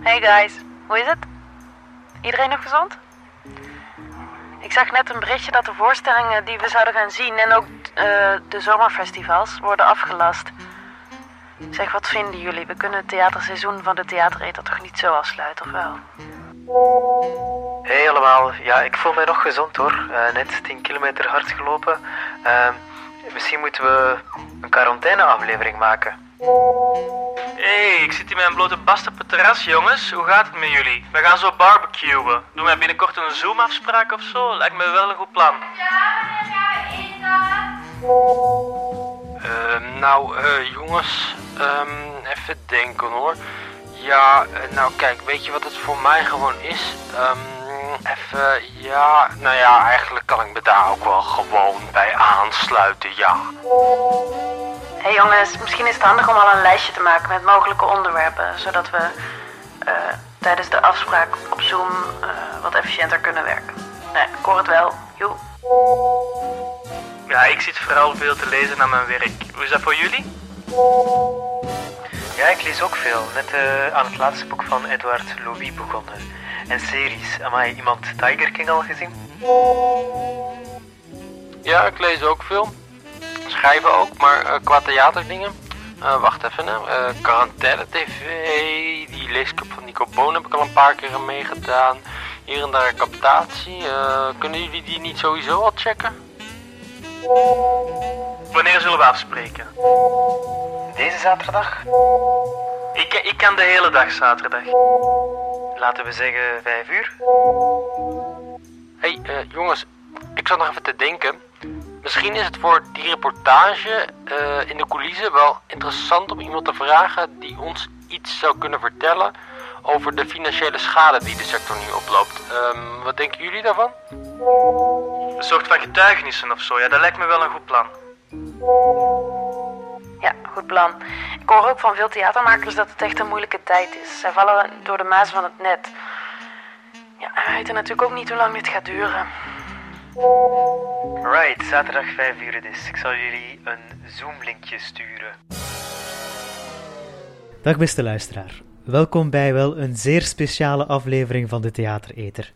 Hey guys, hoe is het? Iedereen nog gezond? Ik zag net een berichtje dat de voorstellingen die we zouden gaan zien en ook eh, de zomerfestivals worden afgelast. Zeg, wat vinden jullie? We kunnen het theaterseizoen van de theatereter toch niet zo afsluiten, of wel? Hey allemaal, ja, ik voel mij nog gezond hoor. Eh, net 10 kilometer hard gelopen. Ehm, misschien moeten we een quarantaineaflevering maken. Hé, hey, ik zit hier met een blote bast op het terras, jongens. Hoe gaat het met jullie? We gaan zo barbecuen. Doen wij binnenkort een Zoom-afspraak of zo? Lijkt me wel een goed plan. Uh, nou, eh, jongens, ehm, even denken hoor. Ja, eh, nou kijk, weet je wat het voor mij gewoon is? Ehm, even, ja, nou ja, eigenlijk kan ik me daar ook wel gewoon bij aansluiten, ja. Hey jongens, misschien is het handig om al een lijstje te maken met mogelijke onderwerpen, zodat we eh, tijdens de afspraak op Zoom eh, wat efficiënter kunnen werken. Nee, ik hoor het wel. Joe. Ja, ik zit vooral veel te lezen naar mijn werk. Hoe is dat voor jullie? Ja, ik lees ook veel. Net eh, aan het laatste boek van Edward Louis begonnen. En series. Amai, iemand Tiger King al gezien? Ja, ik lees ook veel. Schrijven ook, maar uh, qua theaterdingen. Uh, wacht even, hè. Quarantaine TV, die leesclub van Nico Boon heb ik al een paar keer meegedaan. Hier en daar captatie. kunnen jullie die niet sowieso al checken? Wanneer zullen we afspreken? Deze zaterdag? Ik, ik kan de hele dag zaterdag. Laten we zeggen vijf uur. Hé, hey, uh, jongens, ik zat nog even te denken. Misschien is het voor die reportage uh, in de coulissen wel interessant om iemand te vragen die ons iets zou kunnen vertellen over de financiële schade die de sector nu oploopt. Um, wat denken jullie daarvan? Een soort van getuigenissen of zo, ja, dat lijkt me wel een goed plan. Ja, goed plan. Ik hoor ook van veel theatermakers dat het echt een moeilijke tijd is. Zij vallen door de maas van het net. Ja, we weten natuurlijk ook niet hoe lang dit gaat duren. Right, zaterdag 5 uur dus. Ik zal jullie een Zoom-linkje sturen. Dag beste luisteraar. Welkom bij wel een zeer speciale aflevering van de Theatereter.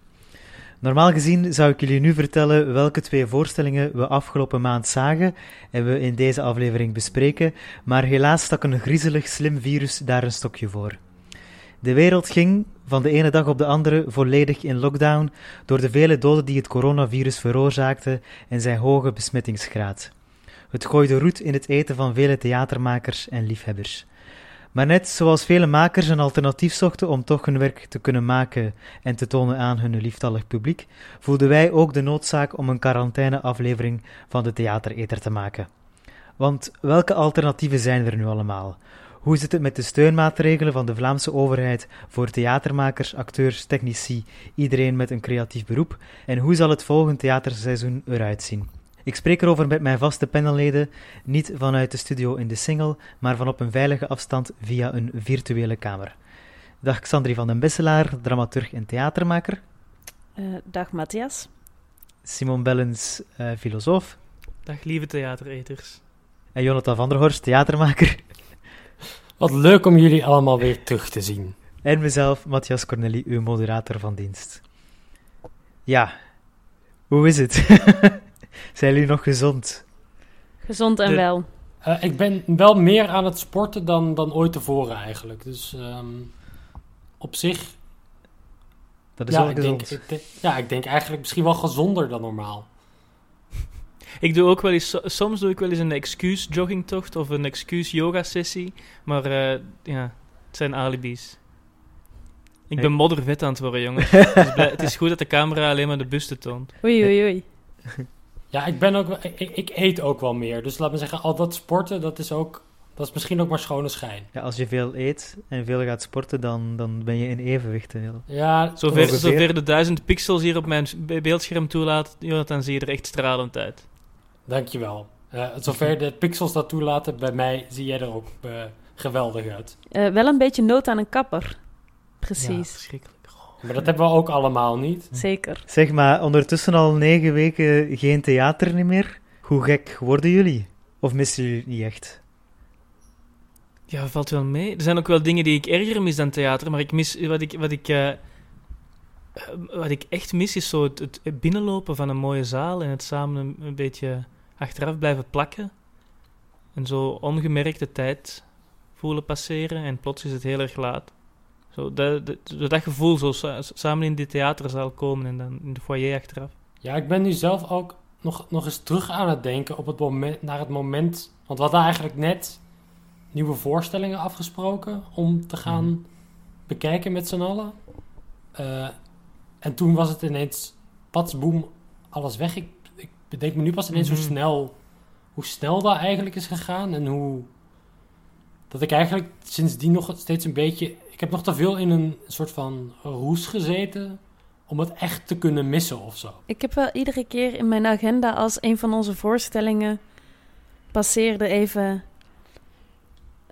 Normaal gezien zou ik jullie nu vertellen welke twee voorstellingen we afgelopen maand zagen en we in deze aflevering bespreken, maar helaas stak een griezelig slim virus daar een stokje voor. De wereld ging van de ene dag op de andere volledig in lockdown door de vele doden die het coronavirus veroorzaakte en zijn hoge besmettingsgraad. Het gooide roet in het eten van vele theatermakers en liefhebbers. Maar net zoals vele makers een alternatief zochten om toch hun werk te kunnen maken en te tonen aan hun lieftallig publiek, voelden wij ook de noodzaak om een quarantaine-aflevering van de Theatereter te maken. Want welke alternatieven zijn er nu allemaal? Hoe zit het met de steunmaatregelen van de Vlaamse overheid voor theatermakers, acteurs, technici, iedereen met een creatief beroep? En hoe zal het volgende theaterseizoen eruit zien? Ik spreek erover met mijn vaste panelleden, niet vanuit de studio in de single, maar van op een veilige afstand via een virtuele kamer. Dag Xandri van den Besselaar, dramaturg en theatermaker. Uh, dag Matthias. Simon Bellens, uh, filosoof. Dag lieve theatereters. En Jonathan van der Horst, theatermaker. Wat leuk om jullie allemaal weer terug te zien. En mezelf, Matthias Corneli, uw moderator van dienst. Ja, hoe is het? Zijn jullie nog gezond? Gezond en wel. Uh, ik ben wel meer aan het sporten dan, dan ooit tevoren eigenlijk. Dus um, op zich... Dat is ja, wel ik gezond. denk, ik denk, ja, ik denk eigenlijk misschien wel gezonder dan normaal. Ik doe ook wel eens, soms doe ik wel eens een excuus joggingtocht of een excuus yoga sessie. Maar uh, ja, het zijn alibis. Ik ben moddervet aan het worden, jongens. het, is het is goed dat de camera alleen maar de buste toont. Oei, oei, oei. Ja, ik, ben ook, ik, ik, eet ook wel meer. Dus laat me zeggen, al dat sporten, dat is ook... Dat is misschien ook maar schone schijn. Ja, als je veel eet en veel gaat sporten, dan, dan ben je in evenwicht. Heel. Ja, zover, zover de duizend pixels hier op mijn beeldscherm toelaat, Jonathan, zie je er echt stralend uit. Dankjewel. Uh, zover de pixels dat toelaten, bij mij zie jij er ook uh, geweldig uit. Uh, wel een beetje nood aan een kapper. Precies. Ja, verschrikkelijk. Maar dat hebben we ook allemaal niet. Zeker. Zeg maar, ondertussen al negen weken geen theater meer. Hoe gek worden jullie? Of missen jullie niet echt? Ja, valt wel mee. Er zijn ook wel dingen die ik erger mis dan theater, maar ik mis, wat, ik, wat, ik, eh, eh, wat ik echt mis is zo het, het binnenlopen van een mooie zaal en het samen een, een beetje achteraf blijven plakken. En zo ongemerkt de tijd voelen passeren en plots is het heel erg laat. Zo, dat, dat, dat gevoel, zo sa- samen in die theaterzaal komen en dan in de foyer achteraf. Ja, ik ben nu zelf ook nog, nog eens terug aan het denken op het moment, naar het moment. Want we hadden eigenlijk net nieuwe voorstellingen afgesproken om te gaan bekijken met z'n allen. Eh, en toen was het ineens, patsboom, alles weg. Ik, ik bedenk me nu pas ineens Mhm. hoe, snel, hoe snel dat eigenlijk is gegaan. En hoe. Dat ik eigenlijk sindsdien nog steeds een beetje. Ik heb nog te veel in een soort van roes gezeten. om het echt te kunnen missen of zo. Ik heb wel iedere keer in mijn agenda als een van onze voorstellingen passeerde even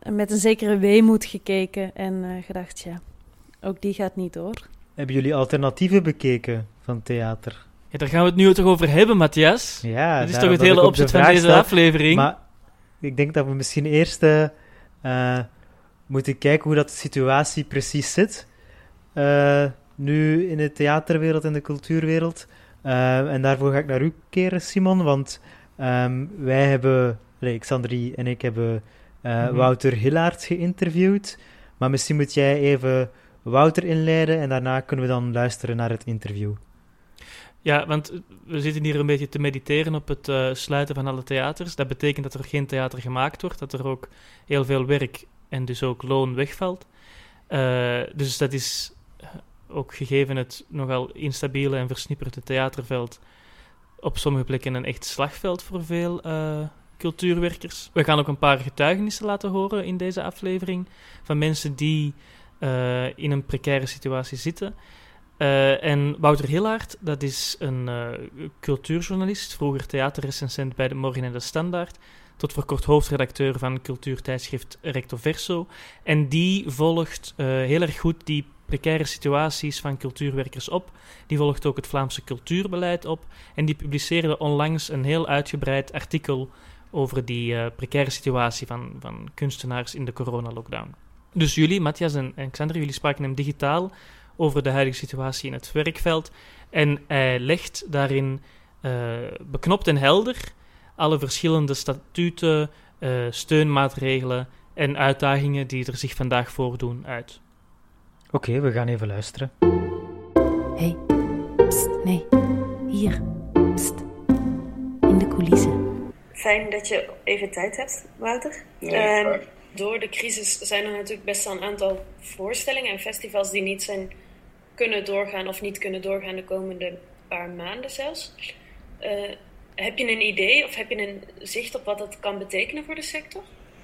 met een zekere weemoed gekeken en eh, gedacht, ja, ook die gaat niet door. Hebben jullie alternatieven bekeken van theater? Ja, daar gaan we het nu toch over hebben, Matthias. Ja, dat is toch het hele opzet van deze stel. aflevering. Maar ik denk dat we misschien eerst eh, moeten kijken hoe dat de situatie precies zit. eh, nu in de theaterwereld en de cultuurwereld. Eh, en daarvoor ga ik naar u keren, Simon. Want ehm, wij hebben, allee, Xandri en ik hebben eh, Mhm. Wouter Hillaert geïnterviewd. Maar misschien moet jij even Wouter inleiden en daarna kunnen we dan luisteren naar het interview. Ja, want we zitten hier een beetje te mediteren op het sluiten van alle theaters. Dat betekent dat er geen theater gemaakt wordt, dat er ook heel veel werk en dus ook loon wegvalt. Eh, dus dat is eh, ook gegeven het nogal instabiele en versnipperde theaterveld op sommige plekken een echt slagveld voor veel eh, cultuurwerkers. We gaan ook een paar getuigenissen laten horen in deze aflevering van mensen die in een precaire situatie zitten. En Wouter Hillaert, dat is een cultuurjournalist, vroeger theaterrecensent bij de Morgen en de Standaard, tot voor kort hoofdredacteur van cultuurtijdschrift Recto Verso. En die volgt eh, heel erg goed die precaire situaties van cultuurwerkers op. Die volgt ook het Vlaamse cultuurbeleid op. En die publiceerde onlangs een heel uitgebreid artikel over die eh, precaire situatie van, van kunstenaars in de coronalockdown. Dus jullie, Matthias en, en Xander, jullie spraken hem digitaal over de huidige situatie in het werkveld. En hij legt daarin eh, beknopt en helder alle verschillende statuten, eh, steunmaatregelen en uitdagingen die er zich vandaag voordoen uit. Oké, we gaan even luisteren. Hé, hey, pst, nee. Hier, pst. In de coulissen. Fijn dat je even tijd hebt, Wouter. Nee, Ehm, door de crisis zijn er natuurlijk best wel een aantal voorstellingen en festivals die niet zijn kunnen doorgaan of niet kunnen doorgaan de komende paar maanden zelfs. Eh, heb je een idee of heb je een zicht op wat dat kan betekenen voor de sector?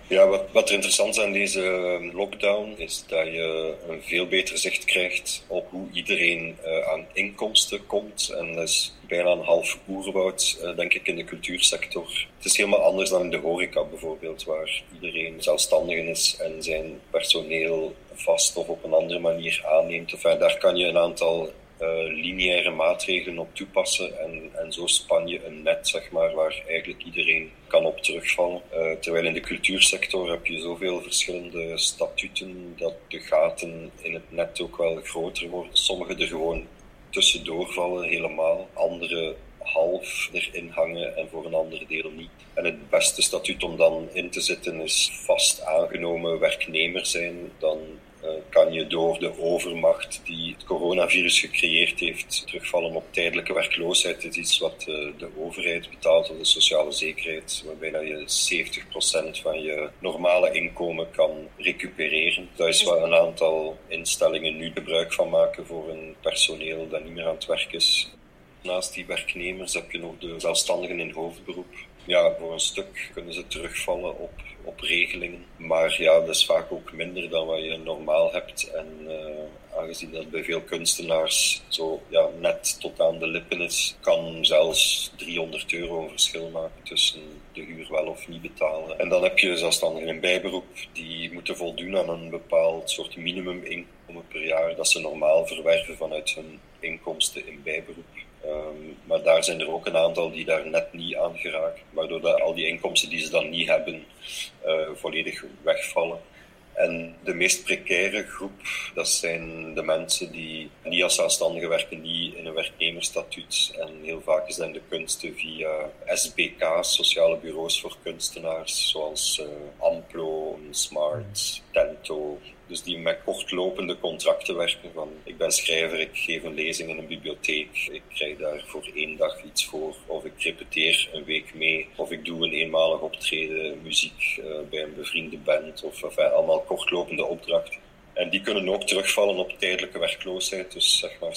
Ja, wat, wat er interessant is aan deze eh, lockdown is dat je een veel beter zicht krijgt op hoe iedereen eh, aan inkomsten komt. En dat is bijna een half oerwoud, eh, denk ik, in de cultuursector. Het is helemaal anders dan in de horeca bijvoorbeeld, waar iedereen zelfstandig is en zijn personeel vast of op een andere manier aanneemt. Enfin, daar kan je een aantal lineaire maatregelen op toepassen en, en zo span je een net, zeg maar, waar eigenlijk iedereen kan op terugvallen. Eh, terwijl in de cultuursector heb je zoveel verschillende statuten dat de gaten in het net ook wel groter worden. Sommige er gewoon tussendoor vallen helemaal, andere half erin hangen en voor een ander deel niet. En het beste statuut om dan in te zitten is vast aangenomen werknemer zijn. Dan eh, kan je door de overmacht die het coronavirus gecreëerd heeft terugvallen op tijdelijke werkloosheid. Het is iets wat eh, de overheid betaalt, of de sociale zekerheid, waarbij je 70% van je normale inkomen kan recupereren. Dat is waar een aantal instellingen nu gebruik van maken voor een personeel dat niet meer aan het werk is. Naast die werknemers heb je nog de zelfstandigen in hoofdberoep. Ja, voor een stuk kunnen ze terugvallen op, op regelingen. Maar ja, dat is vaak ook minder dan wat je normaal hebt. En eh, aangezien dat bij veel kunstenaars zo ja, net tot aan de lippen is, kan zelfs 300 euro een verschil maken tussen de huur wel of niet betalen. En dan heb je zelfstandigen in bijberoep die moeten voldoen aan een bepaald soort minimuminkomen per jaar dat ze normaal verwerven vanuit hun inkomsten in bijberoep. Um, maar daar zijn er ook een aantal die daar net niet aan geraken, waardoor dat al die inkomsten die ze dan niet hebben uh, volledig wegvallen. En de meest precaire groep, dat zijn de mensen die niet als zelfstandigen werken, niet in een werknemersstatuut. En heel vaak in de kunsten via SBK's, sociale bureaus voor kunstenaars, zoals uh, Amplo, Smart, Tento, dus die met kortlopende contracten werken. Van, ik ben schrijver, ik geef een lezing in een bibliotheek. Ik krijg daar voor één dag iets voor. Of ik repeteer een week mee. Of ik doe een eenmalig optreden muziek uh, bij een bevriende band. Of enfin, allemaal kortlopende opdrachten. En die kunnen ook terugvallen op tijdelijke werkloosheid. Dus zeg maar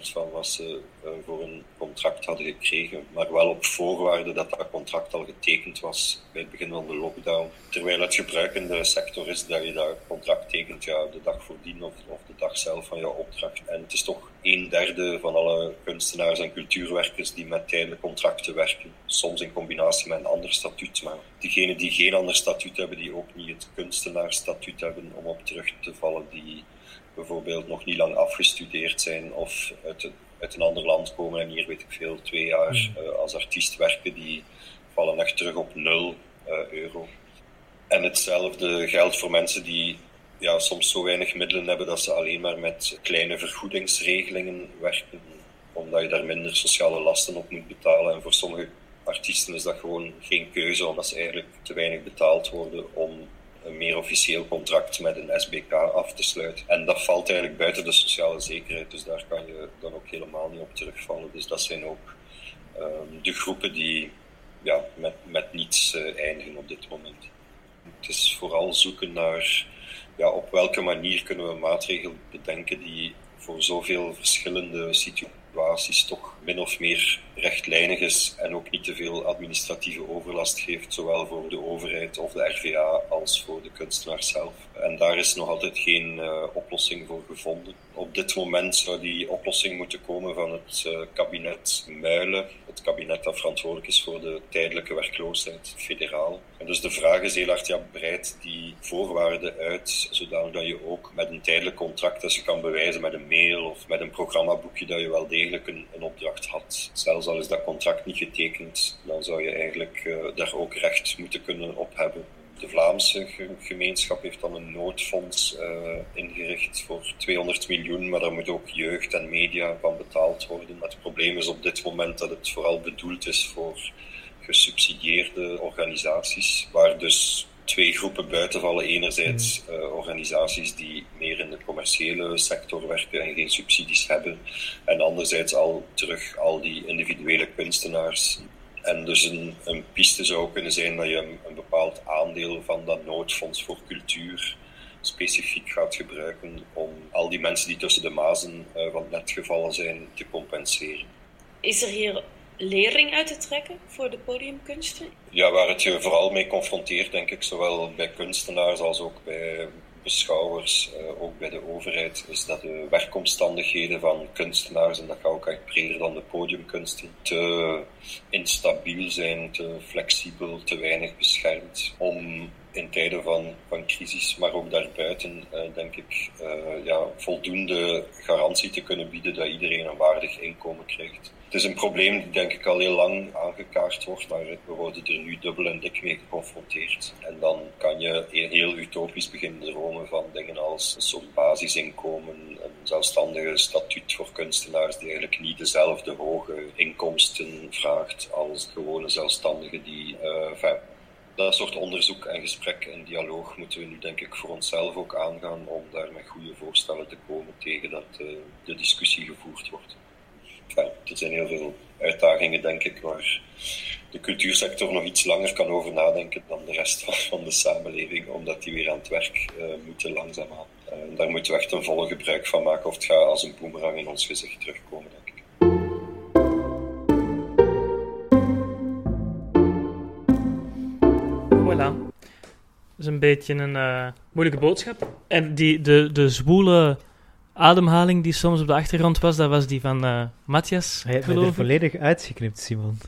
70% van wat ze uh, voor een contract hadden gekregen. Maar wel op voorwaarde dat dat contract al getekend was bij het begin van de lockdown. Terwijl het gebruikende sector is dat je dat contract tekent ja, de dag voordien of, of de dag zelf van jouw opdracht. En het is toch een derde van alle kunstenaars en cultuurwerkers die met tijdelijke contracten werken. Soms in combinatie met een ander statuut. Maar diegenen die geen ander statuut hebben, die ook niet het kunstenaarsstatuut hebben om op terug te vallen, die bijvoorbeeld nog niet lang afgestudeerd zijn of uit, uit een ander land komen en hier weet ik veel, twee jaar uh, als artiest werken, die vallen echt terug op nul uh, euro. En hetzelfde geldt voor mensen die ja, soms zo weinig middelen hebben dat ze alleen maar met kleine vergoedingsregelingen werken, omdat je daar minder sociale lasten op moet betalen. En voor sommige artiesten is dat gewoon geen keuze, omdat ze eigenlijk te weinig betaald worden om een meer officieel contract met een SBK af te sluiten. En dat valt eigenlijk buiten de sociale zekerheid, dus daar kan je dan ook helemaal niet op terugvallen. Dus dat zijn ook um, de groepen die ja, met, met niets uh, eindigen op dit moment. Het is vooral zoeken naar ja, op welke manier kunnen we maatregelen bedenken die voor zoveel verschillende situaties toch min of meer rechtlijnig is en ook niet te veel administratieve overlast geeft, zowel voor de overheid of de RVA als voor de kunstenaar zelf. En daar is nog altijd geen uh, oplossing voor gevonden. Op dit moment zou die oplossing moeten komen van het uh, kabinet Muilen, het kabinet dat verantwoordelijk is voor de tijdelijke werkloosheid, federaal. En dus de vraag is heel hard, ja, breidt die voorwaarden uit, zodanig dat je ook met een tijdelijk contract, als je kan bewijzen met een mail of met een programmaboekje, dat je wel degelijk een, een opdracht had. Zelfs al is dat contract niet getekend, dan zou je eigenlijk uh, daar ook recht moeten kunnen op hebben. De Vlaamse gemeenschap heeft dan een noodfonds uh, ingericht voor 200 miljoen, maar daar moet ook jeugd en media van betaald worden. Het probleem is op dit moment dat het vooral bedoeld is voor gesubsidieerde organisaties, waar dus twee groepen buiten vallen. Enerzijds uh, organisaties die meer in de commerciële sector werken en geen subsidies hebben. En anderzijds al terug al die individuele kunstenaars. En dus een, een piste zou kunnen zijn dat je een, een bepaald aandeel van dat noodfonds voor cultuur specifiek gaat gebruiken om al die mensen die tussen de mazen uh, van het net gevallen zijn te compenseren. Is er hier lering uit te trekken voor de podiumkunsten? Ja, waar het je vooral mee confronteert, denk ik, zowel bij kunstenaars als ook bij beschouwers, uh, ook bij de overheid, is dat de werkomstandigheden van kunstenaars, en dat gaat ook echt breder dan de podiumkunsten, te instabiel zijn, te flexibel, te weinig beschermd om in tijden van, van crisis, maar ook daarbuiten, uh, denk ik, uh, ja, voldoende garantie te kunnen bieden dat iedereen een waardig inkomen krijgt. Het is een probleem die denk ik al heel lang aangekaart wordt, maar we worden er nu dubbel en dik mee geconfronteerd. En dan kan je heel utopisch beginnen dromen van dingen als een soort basisinkomen, een zelfstandige statuut voor kunstenaars die eigenlijk niet dezelfde hoge inkomsten vraagt als gewone zelfstandigen die uh, dat soort onderzoek en gesprek en dialoog moeten we nu denk ik voor onszelf ook aangaan om daar met goede voorstellen te komen tegen dat uh, de discussie gevoerd wordt. Ja, er zijn heel veel uitdagingen denk ik waar de cultuursector nog iets langer kan over nadenken dan de rest van de samenleving, omdat die weer aan het werk uh, moeten langzaamaan. Uh, daar moeten we echt een volle gebruik van maken of het gaat als een boemerang in ons gezicht terugkomen denk ik. Voilà. Dat is een beetje een uh, moeilijke boodschap. En die, de, de zwoele ademhaling die soms op de achtergrond was, dat was die van uh, Matthias, Hij heeft er volledig uitgeknipt, Simon.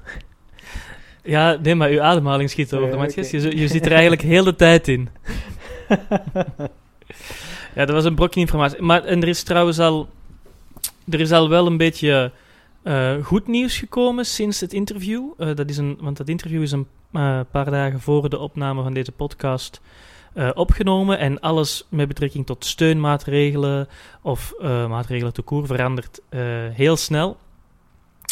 Ja, nee, maar uw ademhaling schiet over, ja, Matthias. Je, je zit er eigenlijk heel de tijd in. ja, dat was een brokje informatie. Maar en er is trouwens al... Er is al wel een beetje uh, goed nieuws gekomen sinds het interview. Uh, dat is een, want dat interview is een uh, paar dagen voor de opname van deze podcast eh, opgenomen en alles met betrekking tot steunmaatregelen of eh, maatregelen te koer verandert eh, heel snel.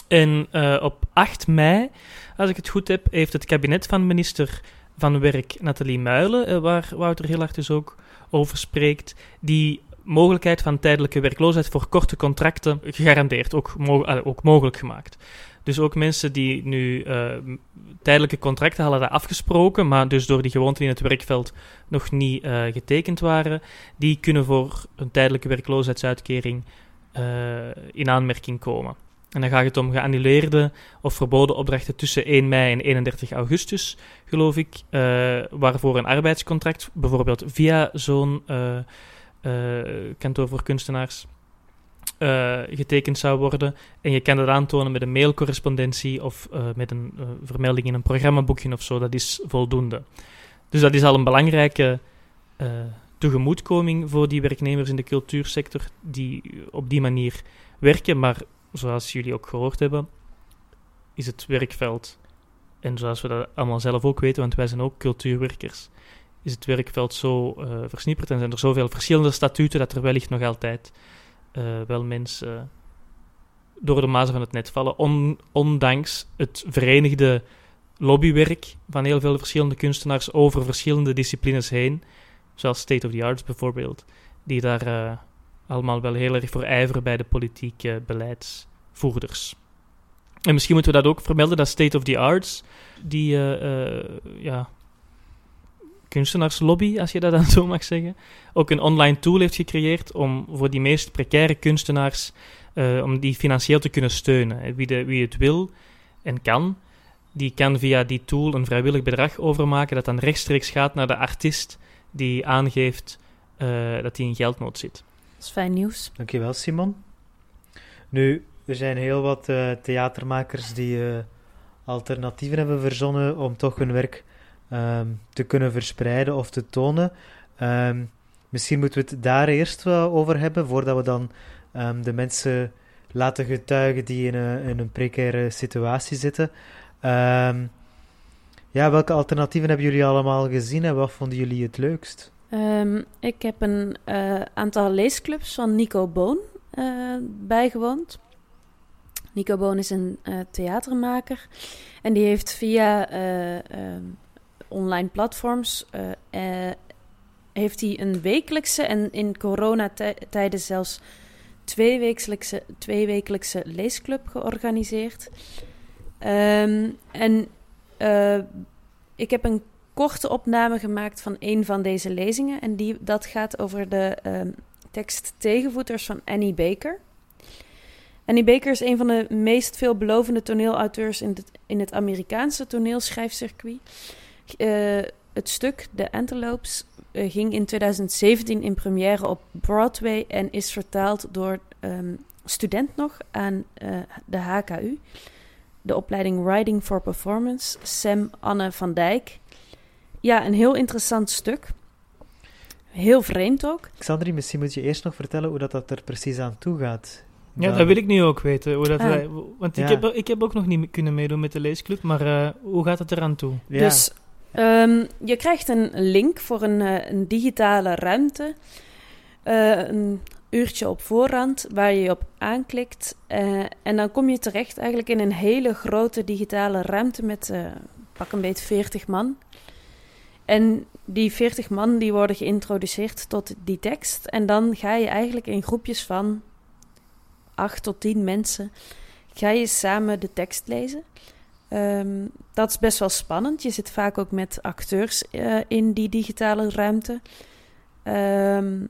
En op 8 mei, als ik het goed heb, heeft het kabinet van minister van Werk Nathalie Muilen, waar Wouter heel hard dus ook over spreekt, die mogelijkheid van tijdelijke werkloosheid voor korte contracten gegarandeerd, ook mogelijk gemaakt. Dus ook mensen die nu eh, tijdelijke contracten hadden afgesproken, maar dus door die gewoonte in het werkveld nog niet eh, getekend waren, die kunnen voor een tijdelijke werkloosheidsuitkering eh, in aanmerking komen. En dan gaat het om geannuleerde of verboden opdrachten tussen 1 mei en 31 augustus, geloof ik, waarvoor een arbeidscontract, bijvoorbeeld via zo'n kantoor voor kunstenaars, eh, getekend zou worden. En je kan dat aantonen met een mailcorrespondentie of eh, met een eh, vermelding in een programmaboekje of zo. Dat is voldoende. Dus dat is al een belangrijke tegemoetkoming voor die werknemers in de cultuursector die op die manier werken. Maar zoals jullie ook gehoord hebben, is het werkveld, en zoals we dat allemaal zelf ook weten, want wij zijn ook cultuurwerkers, is het werkveld zo versnipperd en zijn er zoveel verschillende statuten dat er wellicht nog altijd eh, wel mensen door de mazen van het net vallen, on- ondanks het verenigde lobbywerk van heel veel verschillende kunstenaars over verschillende disciplines heen, zoals State of the Arts bijvoorbeeld, die daar eh, allemaal wel heel erg voor ijveren bij de politieke beleidsvoerders. En misschien moeten we dat ook vermelden, dat State of the Arts, die eh, ja, kunstenaarslobby, als je dat dan zo mag zeggen, ook een online tool heeft gecreëerd om voor die meest precaire kunstenaars, eh, om die financieel te kunnen steunen. En Wie, de, wie het wil en kan, die kan via die tool een vrijwillig bedrag overmaken dat dan rechtstreeks gaat naar de artiest die aangeeft eh, dat hij in geldnood zit. Dat is fijn nieuws. Dankjewel, Simon. Nu, er zijn heel wat eh, theatermakers die eh, alternatieven hebben verzonnen om toch hun werk ehm, te kunnen verspreiden of te tonen. Ehm, misschien moeten we het daar eerst wel over hebben, voordat we dan ehm, de mensen laten getuigen die in een, in een precaire situatie zitten. Ja, welke alternatieven hebben jullie allemaal gezien en wat vonden jullie het leukst? Ik heb een eh, aantal leesclubs van Nico Boon eh, bijgewoond. Nico Boon is een eh, theatermaker en die heeft via online platforms eh, eh, heeft hij een wekelijkse en in coronatijden zelfs tweewekelijkse, tweewekelijkse leesclub georganiseerd. Ehm, en eh, ik heb een korte opname gemaakt van een van deze lezingen. En die, dat gaat over de ehm, tekst Tegenvoeters van Annie Baker. Annie Baker is een van de meest veelbelovende toneelauteurs in het, in het Amerikaanse toneelschrijfcircuit. Eh, het stuk, The Antelopes, eh, ging in 2017 in première op Broadway en is vertaald door ehm, student nog aan eh, de HKU, de opleiding Writing for Performance, Sam Anne van Dijk. Ja, een heel interessant stuk. Heel vreemd ook. Xandri, misschien moet je eerst nog vertellen hoe dat, dat er precies aan toe gaat. Ja, dat wil ik nu ook weten. Hoe dat Ah. wij, want ik, Ja. heb, ik heb ook nog niet kunnen meedoen met de leesclub, maar eh, hoe gaat het eraan toe? Ja. Dus ehm, je krijgt een link voor een, eh, digitale ruimte. Eh, een uurtje op voorhand waar je op aanklikt. eh, en dan kom je terecht eigenlijk in een hele grote digitale ruimte met pak een beetje 40 man. En die 40 man die worden geïntroduceerd tot die tekst. En dan ga je eigenlijk in groepjes van 8 tot 10 mensen... ga je samen de tekst lezen. Ehm, dat is best wel spannend. Je zit vaak ook met acteurs eh, in die digitale ruimte. Ehm,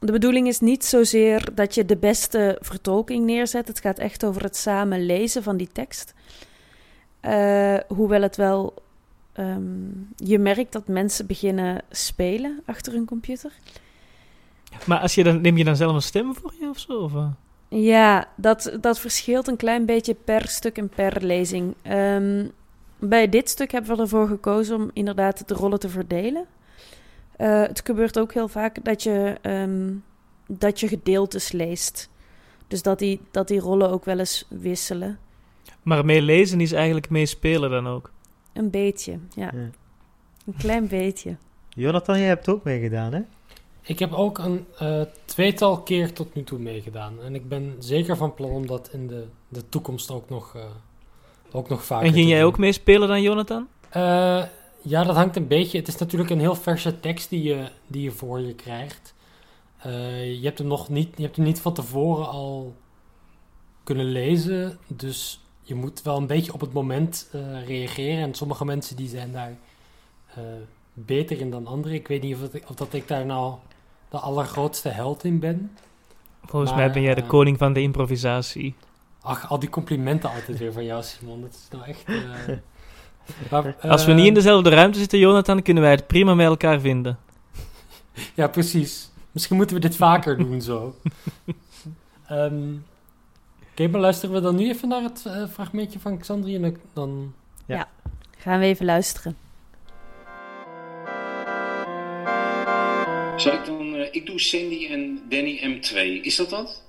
de bedoeling is niet zozeer dat je de beste vertolking neerzet. Het gaat echt over het samen lezen van die tekst. Eh, hoewel het wel. ehm, je merkt dat mensen beginnen spelen achter hun computer. Maar als je dan, neem je dan zelf een stem voor je of zo? Of, eh? Ja, dat, dat verschilt een klein beetje per stuk en per lezing. Ehm, bij dit stuk hebben we ervoor gekozen om inderdaad de rollen te verdelen. Eh, het gebeurt ook heel vaak dat je, ehm, dat je gedeeltes leest. Dus dat die, dat die rollen ook wel eens wisselen. Maar meelezen is eigenlijk meespelen dan ook. Een beetje, ja. Ja. Een klein beetje. Jonathan, jij hebt ook meegedaan, hè? Ik heb ook een eh, tweetal keer tot nu toe meegedaan. En ik ben zeker van plan om dat in de, de toekomst ook nog, eh, ook nog vaker En ging jij doen. ook meespelen dan, Jonathan? Eh, ja, dat hangt een beetje. Het is natuurlijk een heel verse tekst die je, die je voor je krijgt. Je, hebt hem nog niet, je hebt hem niet van tevoren al kunnen lezen. Dus je moet wel een beetje op het moment reageren. En sommige mensen die zijn daar beter in dan anderen. Ik weet niet of, dat ik, of dat ik daar nou de allergrootste held in ben. Volgens Maar, mij ben jij de eh, koning van de improvisatie. Ach, al die complimenten altijd weer van jou, Simon. Dat is nou echt... eh, maar, Als we eh, niet in dezelfde ruimte zitten, Jonathan, kunnen wij het prima met elkaar vinden. Ja, precies. Misschien moeten we dit vaker doen zo. Ehm Oké, maar luisteren we dan nu even naar het fragmentje van Xandri en dan- dan... Gaan we even luisteren. Zal ik dan... ik doe Cindy en Danny M2. Is dat dat?